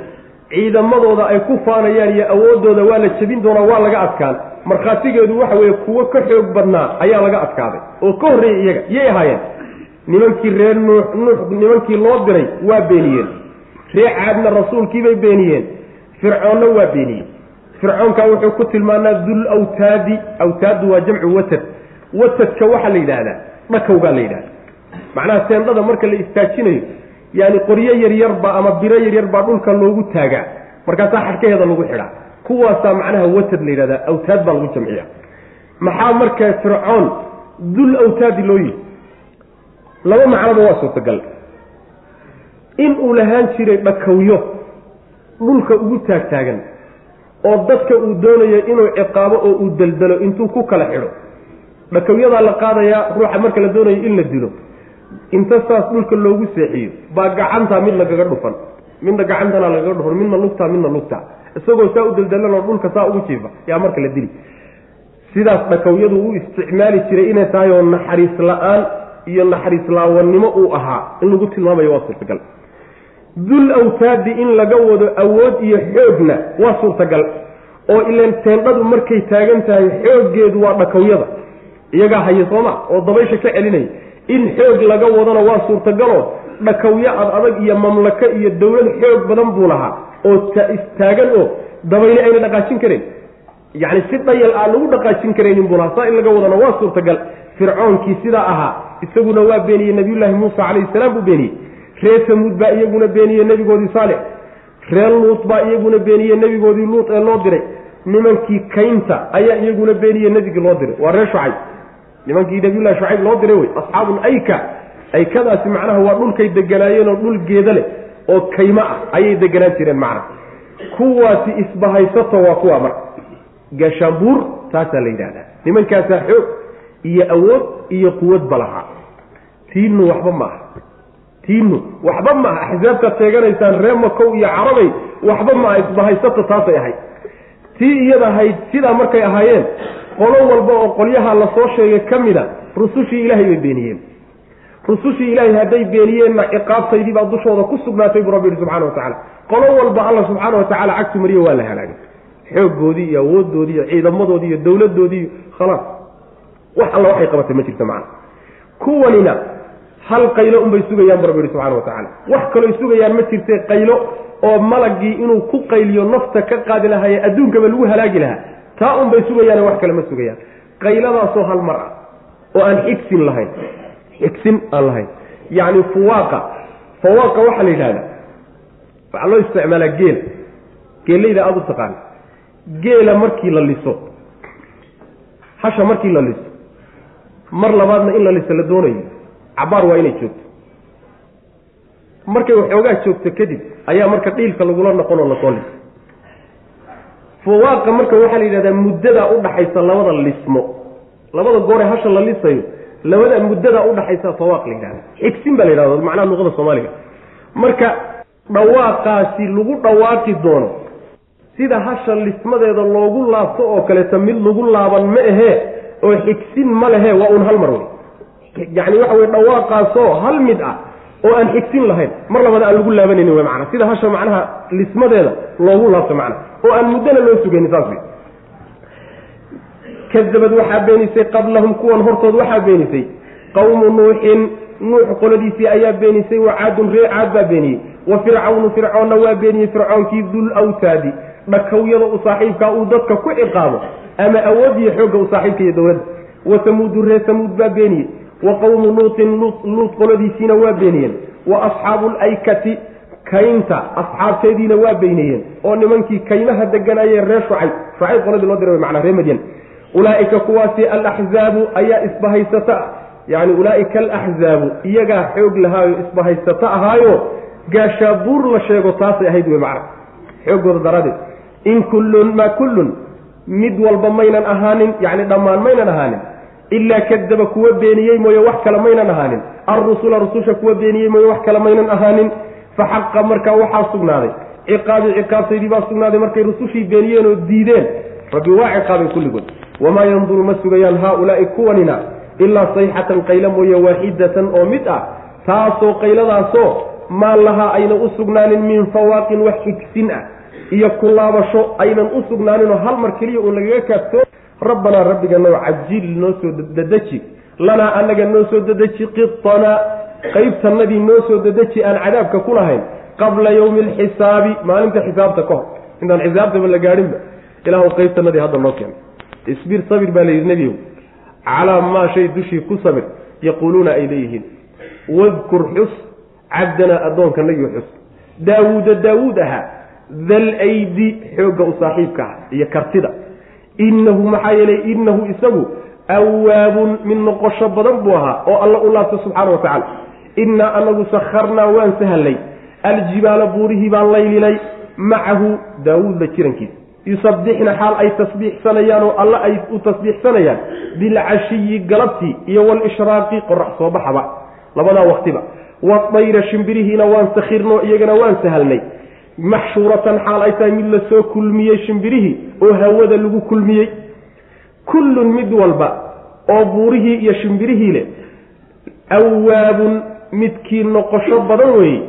Speaker 1: ciidamadooda ay ku faanayaan iyo awoodooda waa la jebin doonaa waa laga adkaan. Markhaatigeedu waxa weeye kuwo ka xoog badnaa ayaa laga adkaaday. Oo ka horreeyay iyaga yay ahaayeen. Nimankii reer nuux nuux nimankii loo diray waa beeniyeen. Ree caadna rasuulkiibay beeniyeen. Fircoonna waa beeniyey fircoonka wuxuu ku tilmaanaa dul awtaadi. Awtaaddu waa jamcu watad. Watadka waxaa la yidhaahdaa dhakowgaa la yidhahda macnaha teendhada marka la istaajinayo yaani qoryo yaryarbaa ama biro yaryarbaa dhulka loogu taagaa. Markaasaa xadhkaheeda lagu xidhaa. Kuwaasaa macnaha watad la yidhahdaa awtaad baa lagu jamciya maxaa marka fircoon dul awtaadi loo yihi laba macnoba waa suurtagal in uu lahaan jiray dhakawyo dhulka ugu taagtaagan oo dadka uu doonayo inuu ciqaabo oo uu daldalo intuu ku kala xidho. Dhakawyadaa la qaadayaa ruuxa marka la doonayo in la dilo inta saas dhulka loogu seexiyo baa gacantaa mid lagaga dhufan. Midna gacantana lagaga dhufan midna lugtaa midna lugtaa isagoo saa u daldalanoo dhulka saa ugu jiifa yaa marka la dili. Sidaas dhakowyadu u isticmaali jiray inay tahay oo naxariis la'aan iyo naxariis laawannimo uu ahaa in lagu tilmaamayo waa suurtagal. Dul awtaadi in laga wado awood iyo xoogna waa suurtagal. Oo ilan teendhadu markay taagan tahay xooggeedu waa dhakowyada iyagaa haya sooma oo dabaysha ka celinaya in xoog laga wadona waa suurtagaloo dhakawyo ad adag iyo mamlako iyo dowlad xoog badan buu lahaa oo istaagan oo dabayli ayna dhaqaajin karayn yacni si dhayal aan lagu dhaqaajin karaynin buu lahaa saa in laga wadana waa suurtagal. Fircoonkii sidaa ahaa isaguna waa beeniyey nabiyullaahi muusa calayhi salaam buu beeniyey. Reer samuud baa iyaguna beeniyey nebigoodii saalix. Reer luut baa iyaguna beeniyey nebigoodii luut ee loo diray. Nimankii kaynta ayaa iyaguna beeniyey nebigii loo diray. Waa reer shucayb nimankii nabiyullahi shucayb loo diray wey asxaabul ayka. Aykadaasi macnaha waa dhulkay deganaayeen oo dhul geeda leh oo kaymo ah ayay deganaan jireen macnaha kuwaasi isbahaysato waa kuwa marka gaashaanbuur taasaa la yidhahdaa nimankaasaa xoog iyo awood iyo quwadba lahaa. Tiinu waxba ma aha. Tiinu waxba ma aha. Axsaabtaad sheeganaysaan ree makow iyo carabay waxba ma aha. Isbahaysato taasay ahayd. Tii iyada ahayd sidaa markay ahaayeen qolo walba oo qolyaha la soo sheegay ka mida rusushii ilaahay bay beeniyeen. Rusushii ilaahay hadday beeniyeenna ciqaabtaydii baa dushooda ku sugnaatay buu rabbi yihi subxana wa tacala qolo walba alla subxaana wa tacala cagtu mariyo waa la halaagay. Xooggoodii iyo awooddoodii iyo ciidamadoodii iyo dowladdoodii iyo khalaas wax alla waxay qabatay ma jirta macana kuwanina hal qaylo unbay sugayaan bu rabbi yihi subxana wa tacala wax kalooy sugayaan ma jirte qaylo oo malagii inuu ku qayliyo nafta ka qaadi lahaye adduunkaba lagu halaagi lahaa taa unbay sugayaane wax kale ma sugayaan. Qayladaasoo hal mar ah oo aan xigsin lahayn. Xigsin aan lahayn. Yacni fuwaaqa fawaaqa waxaa la yidhahdaa waxaa loo isticmaalaa geela geelayda aada u taqaana geela markii la liso. Hasha markii la liso. Mar labaadna in la liso la doonayo. Cabaar waa inay joogto. Markay waxoogaa joogto kadib ayaa marka dhiilka lagula noqon oo la soo liso fawaaqa marka waxaa la yidhahdaa muddadaa udhaxaysa labada lismo. Labada gooree hasha la lisayo labada muddadaa udhaxaysa fawaaq la yidhahda xigsin baa la yidhahda macnaha luqada soomaaliga. Marka dhawaaqaasi lagu dhawaaqi doono sida hasha lismadeeda loogu laabto oo kaleeto mid lagu laaban ma ahee oo xigsin ma lehe waa un hal mar wey. Yacni waxa weye dhawaaqaasoo hal mid ah oo aan xigsin lahayn. Mar labada aan lagu laabanaynin w mana sida hasha macnaha lismadeeda loogu laabto macna oo aan muddana loo sugaynin saas wey kadabad waxaa beenisay qablahum kuwan hortood waxaa beenisay qawmu nuuxin. Nuux qoladiisii ayaa beenisay wa caadun ree caad baa beeniyey. Wa fircawnu fircoonna waa beeniyey fircoonkii dul awtaadi dhakowyada u saaxiibkaa uu dadka ku ciqaabo. Ama awoodiyo xoogga u saaxiibka iyo dowladda wa samuudu ree samuud baa beeniyey wa qowmu luutin luut qoladiisiina waa beeniyeen. Wa asxaabu laykati kaynta asxaabteediina waa beynayeen oo nimankii kaymaha deganaayeen reer shucayb shucayb qoladii loo diray manaa reer madyan ulaaika kuwaasi alaxzaabu ayaa isbahaysata yani ulaaika alaxzaabu iyagaa xoog lahaayo isbahaysato ahaayo gaashaabuur la sheego taasay ahayd wey macna xooggooda daraaddeed in kullun maa kullun mid walba maynan ahaanin yani dhammaan maynan ahaanin ilaa kadaba kuwa beeniyey mooye wax kale maynan ahaanin alrusula rususha kuwa beeniyey mooye wax kale maynan ahaanin fa xaqa markaa waxaa sugnaaday ciqaabii ciqaabtaydii baa sugnaaday markay rusushii beeniyeen oo diideen rabbi waa ciqaabay kulligood wamaa yanduru ma sugayaan haaulaai kuwanina ilaa sayxatan qaylo mooye waaxidatan oo mid ah taasoo qayladaasoo maan lahaa aynan u sugnaanin min fawaaqin wax xigsin ah iyo kulaabasho aynan u sugnaaninoo hal mar keliya uun lagaga kaabtoo rabbanaa rabbiganow cajil noo soo dadeji lanaa annaga noo soo dadeji qitanaa qaybtannadii noo soo dadeji aan cadaabka ku lahayn. Qabla yowmi alxisaabi maalinta xisaabta ka hor. Intaan xisaabtaba la gaadhinba. Ilaahu qaybtannadii hadda noo keena isbir sabir baa layidhi nebiyow calaa maa shay dushii ku sabir yaquuluuna ay leeyihiin. Wadkur xus cabdanaa addoonkanagii xus. Daawuuda daawuud ahaa dal aydi xoogga u saaxiibka ah iyo kartida innahu maxaa yeelay innahu isagu awaabun mid noqosho badan buu ahaa oo alla u laabto subxaana wa tacaala. Innaa anagu sakharnaa waan sahlay aljibaala buurihii baan laylinay macahu daawuud la jirankiisa yusabbixna xaal ay tasbiixsanayaan oo alla ay u tasbiixsanayaan. Bilcashiyi galabtii iyo waalishraaqi qorax soo baxaba. Labadaa waqtiba wadayra shimbirihiina waan sakhirnoo iyagana waan sahalnay maxshuuratan xaal ay tahay mid la soo kulmiyey shimbirihii oo hawada lagu kulmiyey. Kullun mid walba oo buurihii iyo shimbirihii leh awaabun midkii noqosho badan weeye.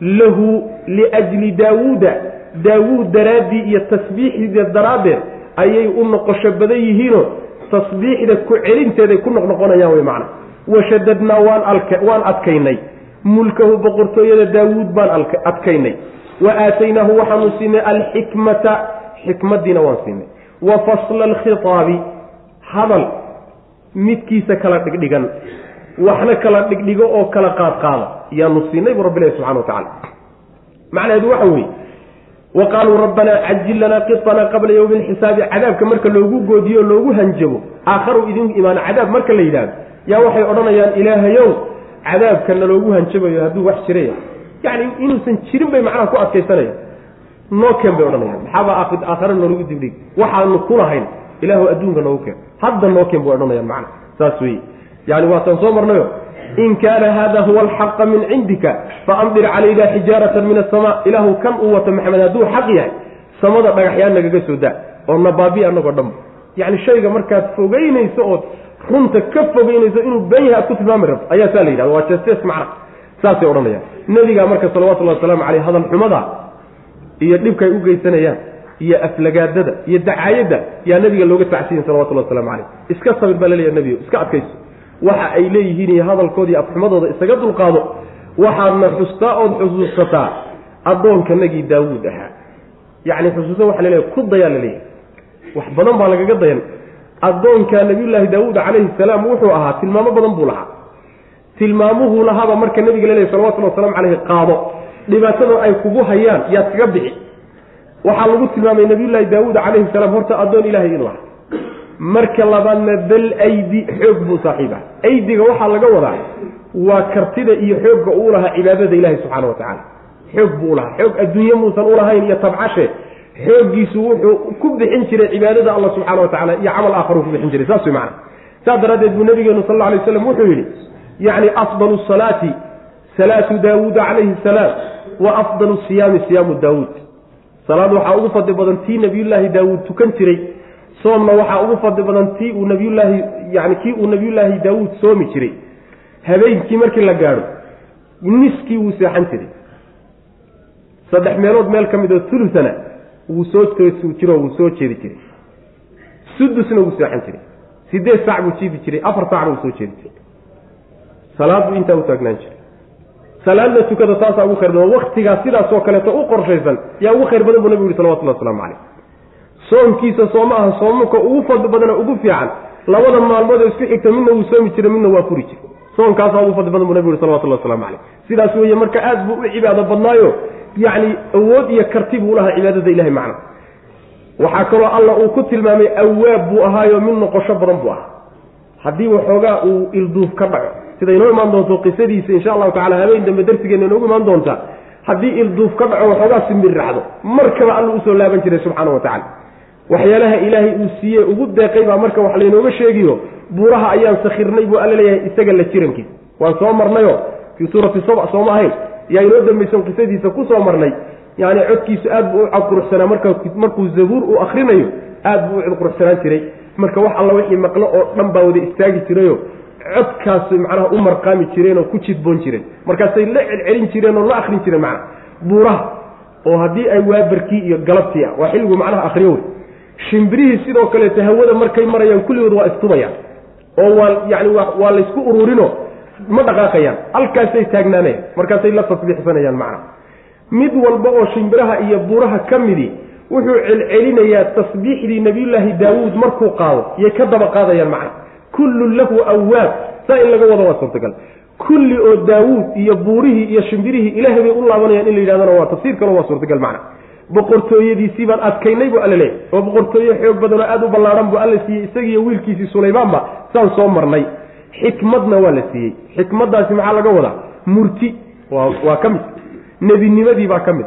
Speaker 1: Lahu liajli daawuuda daawuud daraaddii iyo tasbiixdiida daraaddeed ayay u noqosho badan yihiinoo tasbiixda ku celinteeday ku noqnoqonayaan wey macna. Washadadnaa waan waan adkaynay. Mulkahu boqortooyada daawuud baan adkaynay wa aataynaahu waxaanu siinay alxikmata xikmaddiina waan siinay. Wa fasla alkhitaabi hadal midkiisa kala dhigdhigan waxna kala dhigdhigo oo kala qaadqaada yaanu siinay buu rabbilahi subxana wa tacala macnaheedu waxa weeye wa qaaluu rabbanaa cajil lanaa qitanaa qabla yowmi alxisaabi cadaabka marka loogu goodiyo loogu hanjabo aakharu idin imaano cadaab marka la yidhaahdo yaa waxay odhanayaan ilaahayow cadaabka naloogu hanjabayo hadduu wax jiraya yacni inuusan jirin bay macnaha ku adkaysanayaan noo keen bay odhanayaan. Maxaaba aakhare noolagu dibdhig. Waxaanu kulahayn ilaahu adduunka noogu keen. Hadda noo keen bay odhanayaan macna. Saas weye yani waataan soo marnayo in kaana hada huwa alxaqa min cindika faamdir calayna xijaaratan min asama ilaahu kan uu wato maxamed hadduu xaq yahay samada dhagaxyaan nagaga soo daa oo nabaabi anagoo dhanba yacni shayga markaad fogeynayso ood runta ka fogeynayso inuu been yahay aad ku tilmaami rabto ayaa saa la yidhahda waa jeestees macna saasay odhanayaan. Nebigaa marka salawatullahi wasalaamu caleyh hadal xumada iyo dhibkaay u geysanayaan iyo aflagaadada iyo dacaayadda yaa nabiga looga tacsiyin salawatullahi waslamu caleyh iska sabir baa la leeyahay nebigo iska adkayso waxa ay leeyihiin iyo hadalkoodii afxumadooda isaga dulqaado waxaadna xustaa ood xusuusataa addoonkanagii daawuud ahaa. Yacni xusuusa waxa la leeyahay ku dayaa la leeyahay wax badan baa lagaga dayan. Addoonka nabiyullaahi daawuud calayhi salaam wuxuu ahaa tilmaamo badan buu lahaa tilmaamuhuu lahaaba marka nabiga laleeyahy salawatullhi waslamu caleyhi qaado. Dhibaatada ay kugu hayaan yaad kaga bixi. Waxaa lagu tilmaamay nabiyullaahi daawuud calayhi salaam horta addoon ilaahay inuu aha marka labaadna dal aydi xoog buu saaxiib aydiga waxaa laga wadaa waa kartida iyo xoogga uu lahaa cibaadada ilaahi subxaana wa tacaala. Xoog buu u lahaa. Xoog adduunye muusan ulahayn iyo tabcashe. Xooggiisu wuxuu ku bixin jiray cibaadada alla subxaana wa tacala iyo camal aakharu ku bixin jiray. Saas macana saas daraaddeed buu nabigeenu sal alla alay waslam wuxuu yidhi yacni afdalu salaati salaatu daawuuda calayhi salaam wa afdalu siyaami siyaamu daawuud. Salaad waxaa ugu fadli badan tii nabiyullaahi daawuud tukan jiray soomna waxaa ugu fadli badan tii uu nabiyullaahi yani kii uu nabiyullaahi daawuud soomi jiray. Habeenkii markii la gaadho niskii wuu seexan jiray. Saddex meelood meel ka mid oo tulusana wuu soo jiro wuu soo jeedi jiray. Sudusna wuu seexan jiray. Sideed saac buu jiifi jiray afar saacna wuu soo jeedi jiray salaad buu intaa u taagnaan jiray salaadna tukada taasaa ugu khayr badan waktigaa sidaasoo kaleeto u qorshaysan yaa ugu khayr badan buu nabigu yuri salawatullah waslamu caleyh soomkiisa sooma aha soomuka ugu fadli badana ugu fiican labada maalmood oo isku xigta midna wuu soomi jiray midna waa furi jiray. Soomkaasaa ugu fadli badan buu nabigu yuri salawatullah waslamu caleyh sidaas weeye marka aad buu u cibaado badnaayo yacni awood iyo karti buu ulahaa cibaadada ilahay macna. Waxaa kaloo alla uu ku tilmaamay awaab buu ahaayo mid noqosho badan buu ahaa. Haddii waxoogaa uu ilduuf ka dhaco sida inoo imaan doonto qisadiisa insha allahu tacala habeen dambe darsigeena inoogu imaan doontaa haddii ilduuf ka dhaco waxoogaa simbir raacdo markaba alla u soo laaban jiray subxaana wa tacala waxyaalaha ilaahay uu siiyey ugu deeqay baa marka wax laynooga sheegiyo buuraha ayaan sakhirnay buu alla leeyahay isaga la jirankiisa waan soo marnayo fii suurati saba sooma ahayn yaa inoo dambaysan qisadiisa ku soo marnay yani codkiisu aad buu u cadquruxsanaa markuu zabuur uu akrinayo aad buu u cadquruxsanaan jiray. Marka wax alla wixii maqlo oo dhan baa wada istaagi jirayo codkaas macnaha u marqaami jireen oo ku jidboon jireen. Markaasay la celcelin jireen oo la akrin jireen macnaha buuraha oo haddii ay waabarkii iyo galabtii waa xilligu macnaha akriyo wey. Shimbirihii sidoo kaleeto hawada markay marayaan kulligood waa istubayaan. Oo waa yani waa laysku ururinoo ma dhaqaaqayaan. Halkaasay taagnaanayaan markaasay la tasbiixsanayaan macna. Mid walba oo shimbiraha iyo buuraha ka midi wuxuu celcelinayaa tasbiixdii nabiyullaahi daawuud markuu qaado yay ka daba qaadayaan macna kullun lahu awaab saa in laga wado waa suurtagal. Kulli oo daawuud iyo buurihii iyo shimbirihii ilaahay bay u laabanayaan in la yidhahdana waa tafsiir kalo waa suurtagal macna. Boqortooyadiisii baan adkaynay buu alla leeyay oo boqortooye xoog badan oo aada u ballaadhan buu alla siiyey. Isagiiyo wiilkiisii sulaymaanba saan soo marnay. Xikmadna waa la siiyey. Xikmaddaasi maxaa laga wadaa? Murti. Waa ka mid. Nebinimadii baa ka mid.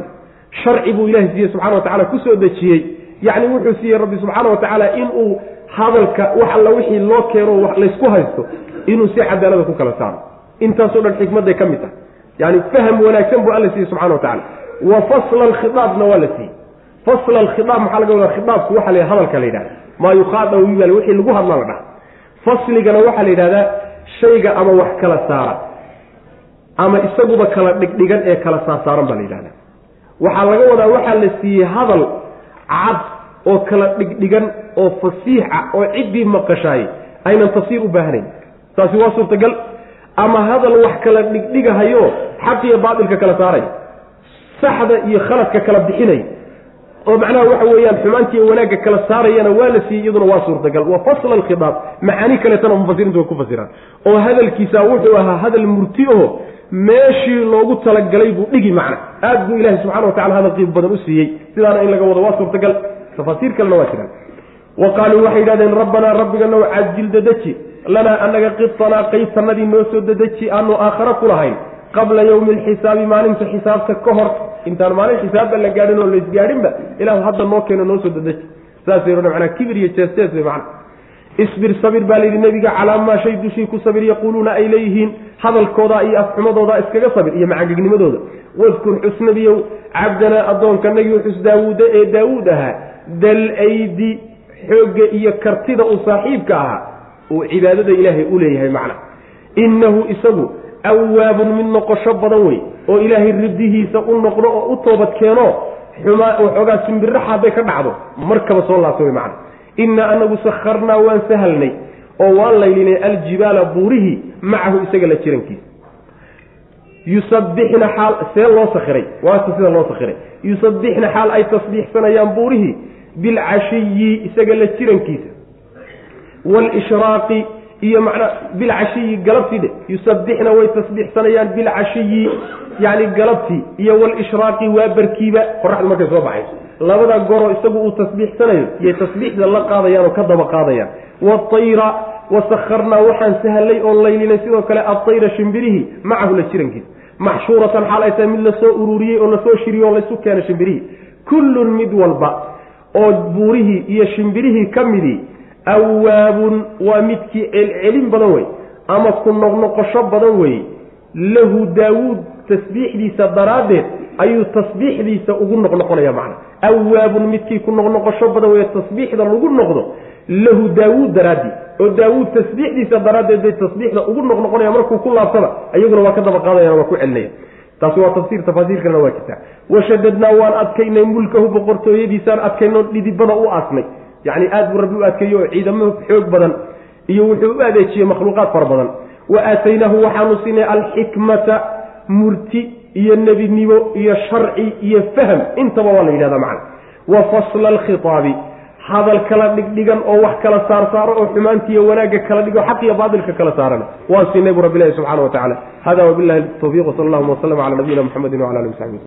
Speaker 1: Sharci buu ilahay siiyey subxana wa tacala ku soo dejiyey. Yacni wuxuu siiyey rabbi subxaana wa tacaala inuu hadalka wax alla wixii loo keeno laysku haysto inuu si cadaalada ku kala saaro. Intaasoo dhan xikmadday ka mid tahay. Yani faham wanaagsan buu alla siiyey subxana wa tacala wa fasla alkhiaabna waa la siiyey. Fasla alkhiaab maxaa laga wadaa? Khiaabku waxa la hadalka la yidhahda maa yukhaadabu bimal wixii lagu hadla la dhaha fasligana waxaa la yidhahdaa shayga ama wax kala saara. Ama isaguba kala dhigdhigan ee kala saarsaaran baa la yidhahdaa. Waxaa laga wadaa waxaa la siiyey hadal cad oo kala dhigdhigan oo fasiixa oo ciddii maqashaay aynan tafsiir u baahanayn taasi waa suurtagal. Ama hadal wax kala dhigdhigahayo xaq iyo baatilka kala saaray. Saxda iyo khaladka kala bixinay. Oo macnaha waxa weeyaan xumaantiiyo wanaagga kala saarayana waa la siiyey iyaduna waa suurtagal. Wa fasla alkhidaab. Macaani kaleetana mufasiriintu way ku fasiraan. Oo hadalkiisa wuxuu ahaa hadal murti aho meeshii loogu talagalay buu dhigi macna. Aad buu ilahi subxana wa tacala hadal qiib badan u siiyey. Sidaana in laga wado waa suurtagal tafaasiir kalena waa jiraan wa qaaluu waxay yidhahdeen rabbanaa rabbiganow cajil dadeji lanaa anaga qibtanaa qaytanadii noo soo dadeji aanu aakhare ku lahayn. Qabla yowmi alxisaabi maalinta xisaabta ka hor. Intaan maalin xisaabba la gaadhin oo laisgaadhinba ilahu hadda noo keeno noo soo dadeji saasay odhan manaa kibir iyo jeestees wey macna isbir sabir baa layidhi nebiga calaa maa shay dushii ku sabir yaquuluuna ay leeyihiin. Hadalkooda iyo afxumadooda iskaga sabir iyo macangegnimadooda. Wadkur xusnabiyow cabdanaa addoonkanagii xus daawuuda ee daawuud ahaa dal aydi xoogga iyo kartida uu saaxiibka ahaa uu cibaadada ilaahay u leeyahay macna. Innahu isagu awaabun mid noqosho badan wey oo ilaahay ridihiisa u noqdo oo u toobad keeno xumaa waxoogaa simbirraxa hadday ka dhacdo markaba soo laabta wey macna. Innaa anagu sakharnaa waan sahalnay oo waan laylinay aljibaala buurihii macahu isaga la jirankiisa. Yusabbixna xaal see loo sakhiray waata sida loo sakhiray. Yusabbixna xaal ay tasbiixsanayaan buurihii bilcashiyi isaga la jirankiisa. Waalishraaqi iyo macnaa bilcashiyi galabtide yusabbixna way tasbiixsanayaan bilcashiyi yacni galabtii. Iyo waalishraaqi waa barkiiba qoraxdu markay soo baxayso. Labada goro isagu uu tasbiixsanayo iyay tasbiixda la qaadayaan oo ka daba qaadayaan. Waatayra wasakharnaa waxaan sahlay oo laylinay sidoo kale atayra shimbirihii macahu la jirankiisa. Maxshuuratan xaal ay tahay mid la soo ururiyey oo la soo shiriyey oo laysu keena shimbirihii kullun mid walba oo buurihii iyo shimbirihii ka midii awaabun waa midkii celcelin badan wey ama ku noqnoqosho badan weeye lahu daawuud tasbiixdiisa daraaddeed ayuu tasbiixdiisa ugu noqnoqonaya macna. Awaabun midkii ku noqnoqosho badan weye tasbiixda lagu noqdo lahu daawuud daraadii oo daawuud tasbiixdiisa daraaddeed bay tasbiixda ugu noqnoqonaya markuu ku laabtaba iyaguna waa ka daba qaadayan waa ku celinaya taasi waa tafsiir tafaasiir waa jirtaa washadadnaa waan adkaynay mulkahu boqortooyadiisaan adkayno dhidibada u aasnay. Yacni aad buu rabbi u adkeeyo oo ciidamo xoog badan iyo wuxuu u adeejiyey makhluuqaad fara badan. Wa aataynaahu waxaanu siinay alxikmata murti iyo nebinimo iyo sharci iyo fahm. Intaba waa la yidhahdaa macna. Wa fasla alkhitaabi hadal kala dhigdhigan oo wax kala saarsaaro oo xumaantiiyo wanaagga kala dhigo xaq iyo baatilka kala saarana. Waan siinay bu rabbi ilahi subxana wa tacala hada wabilahi tawfiq wsala allahuma waslama cala nabiyina muxamedi wala alihi wasaxbi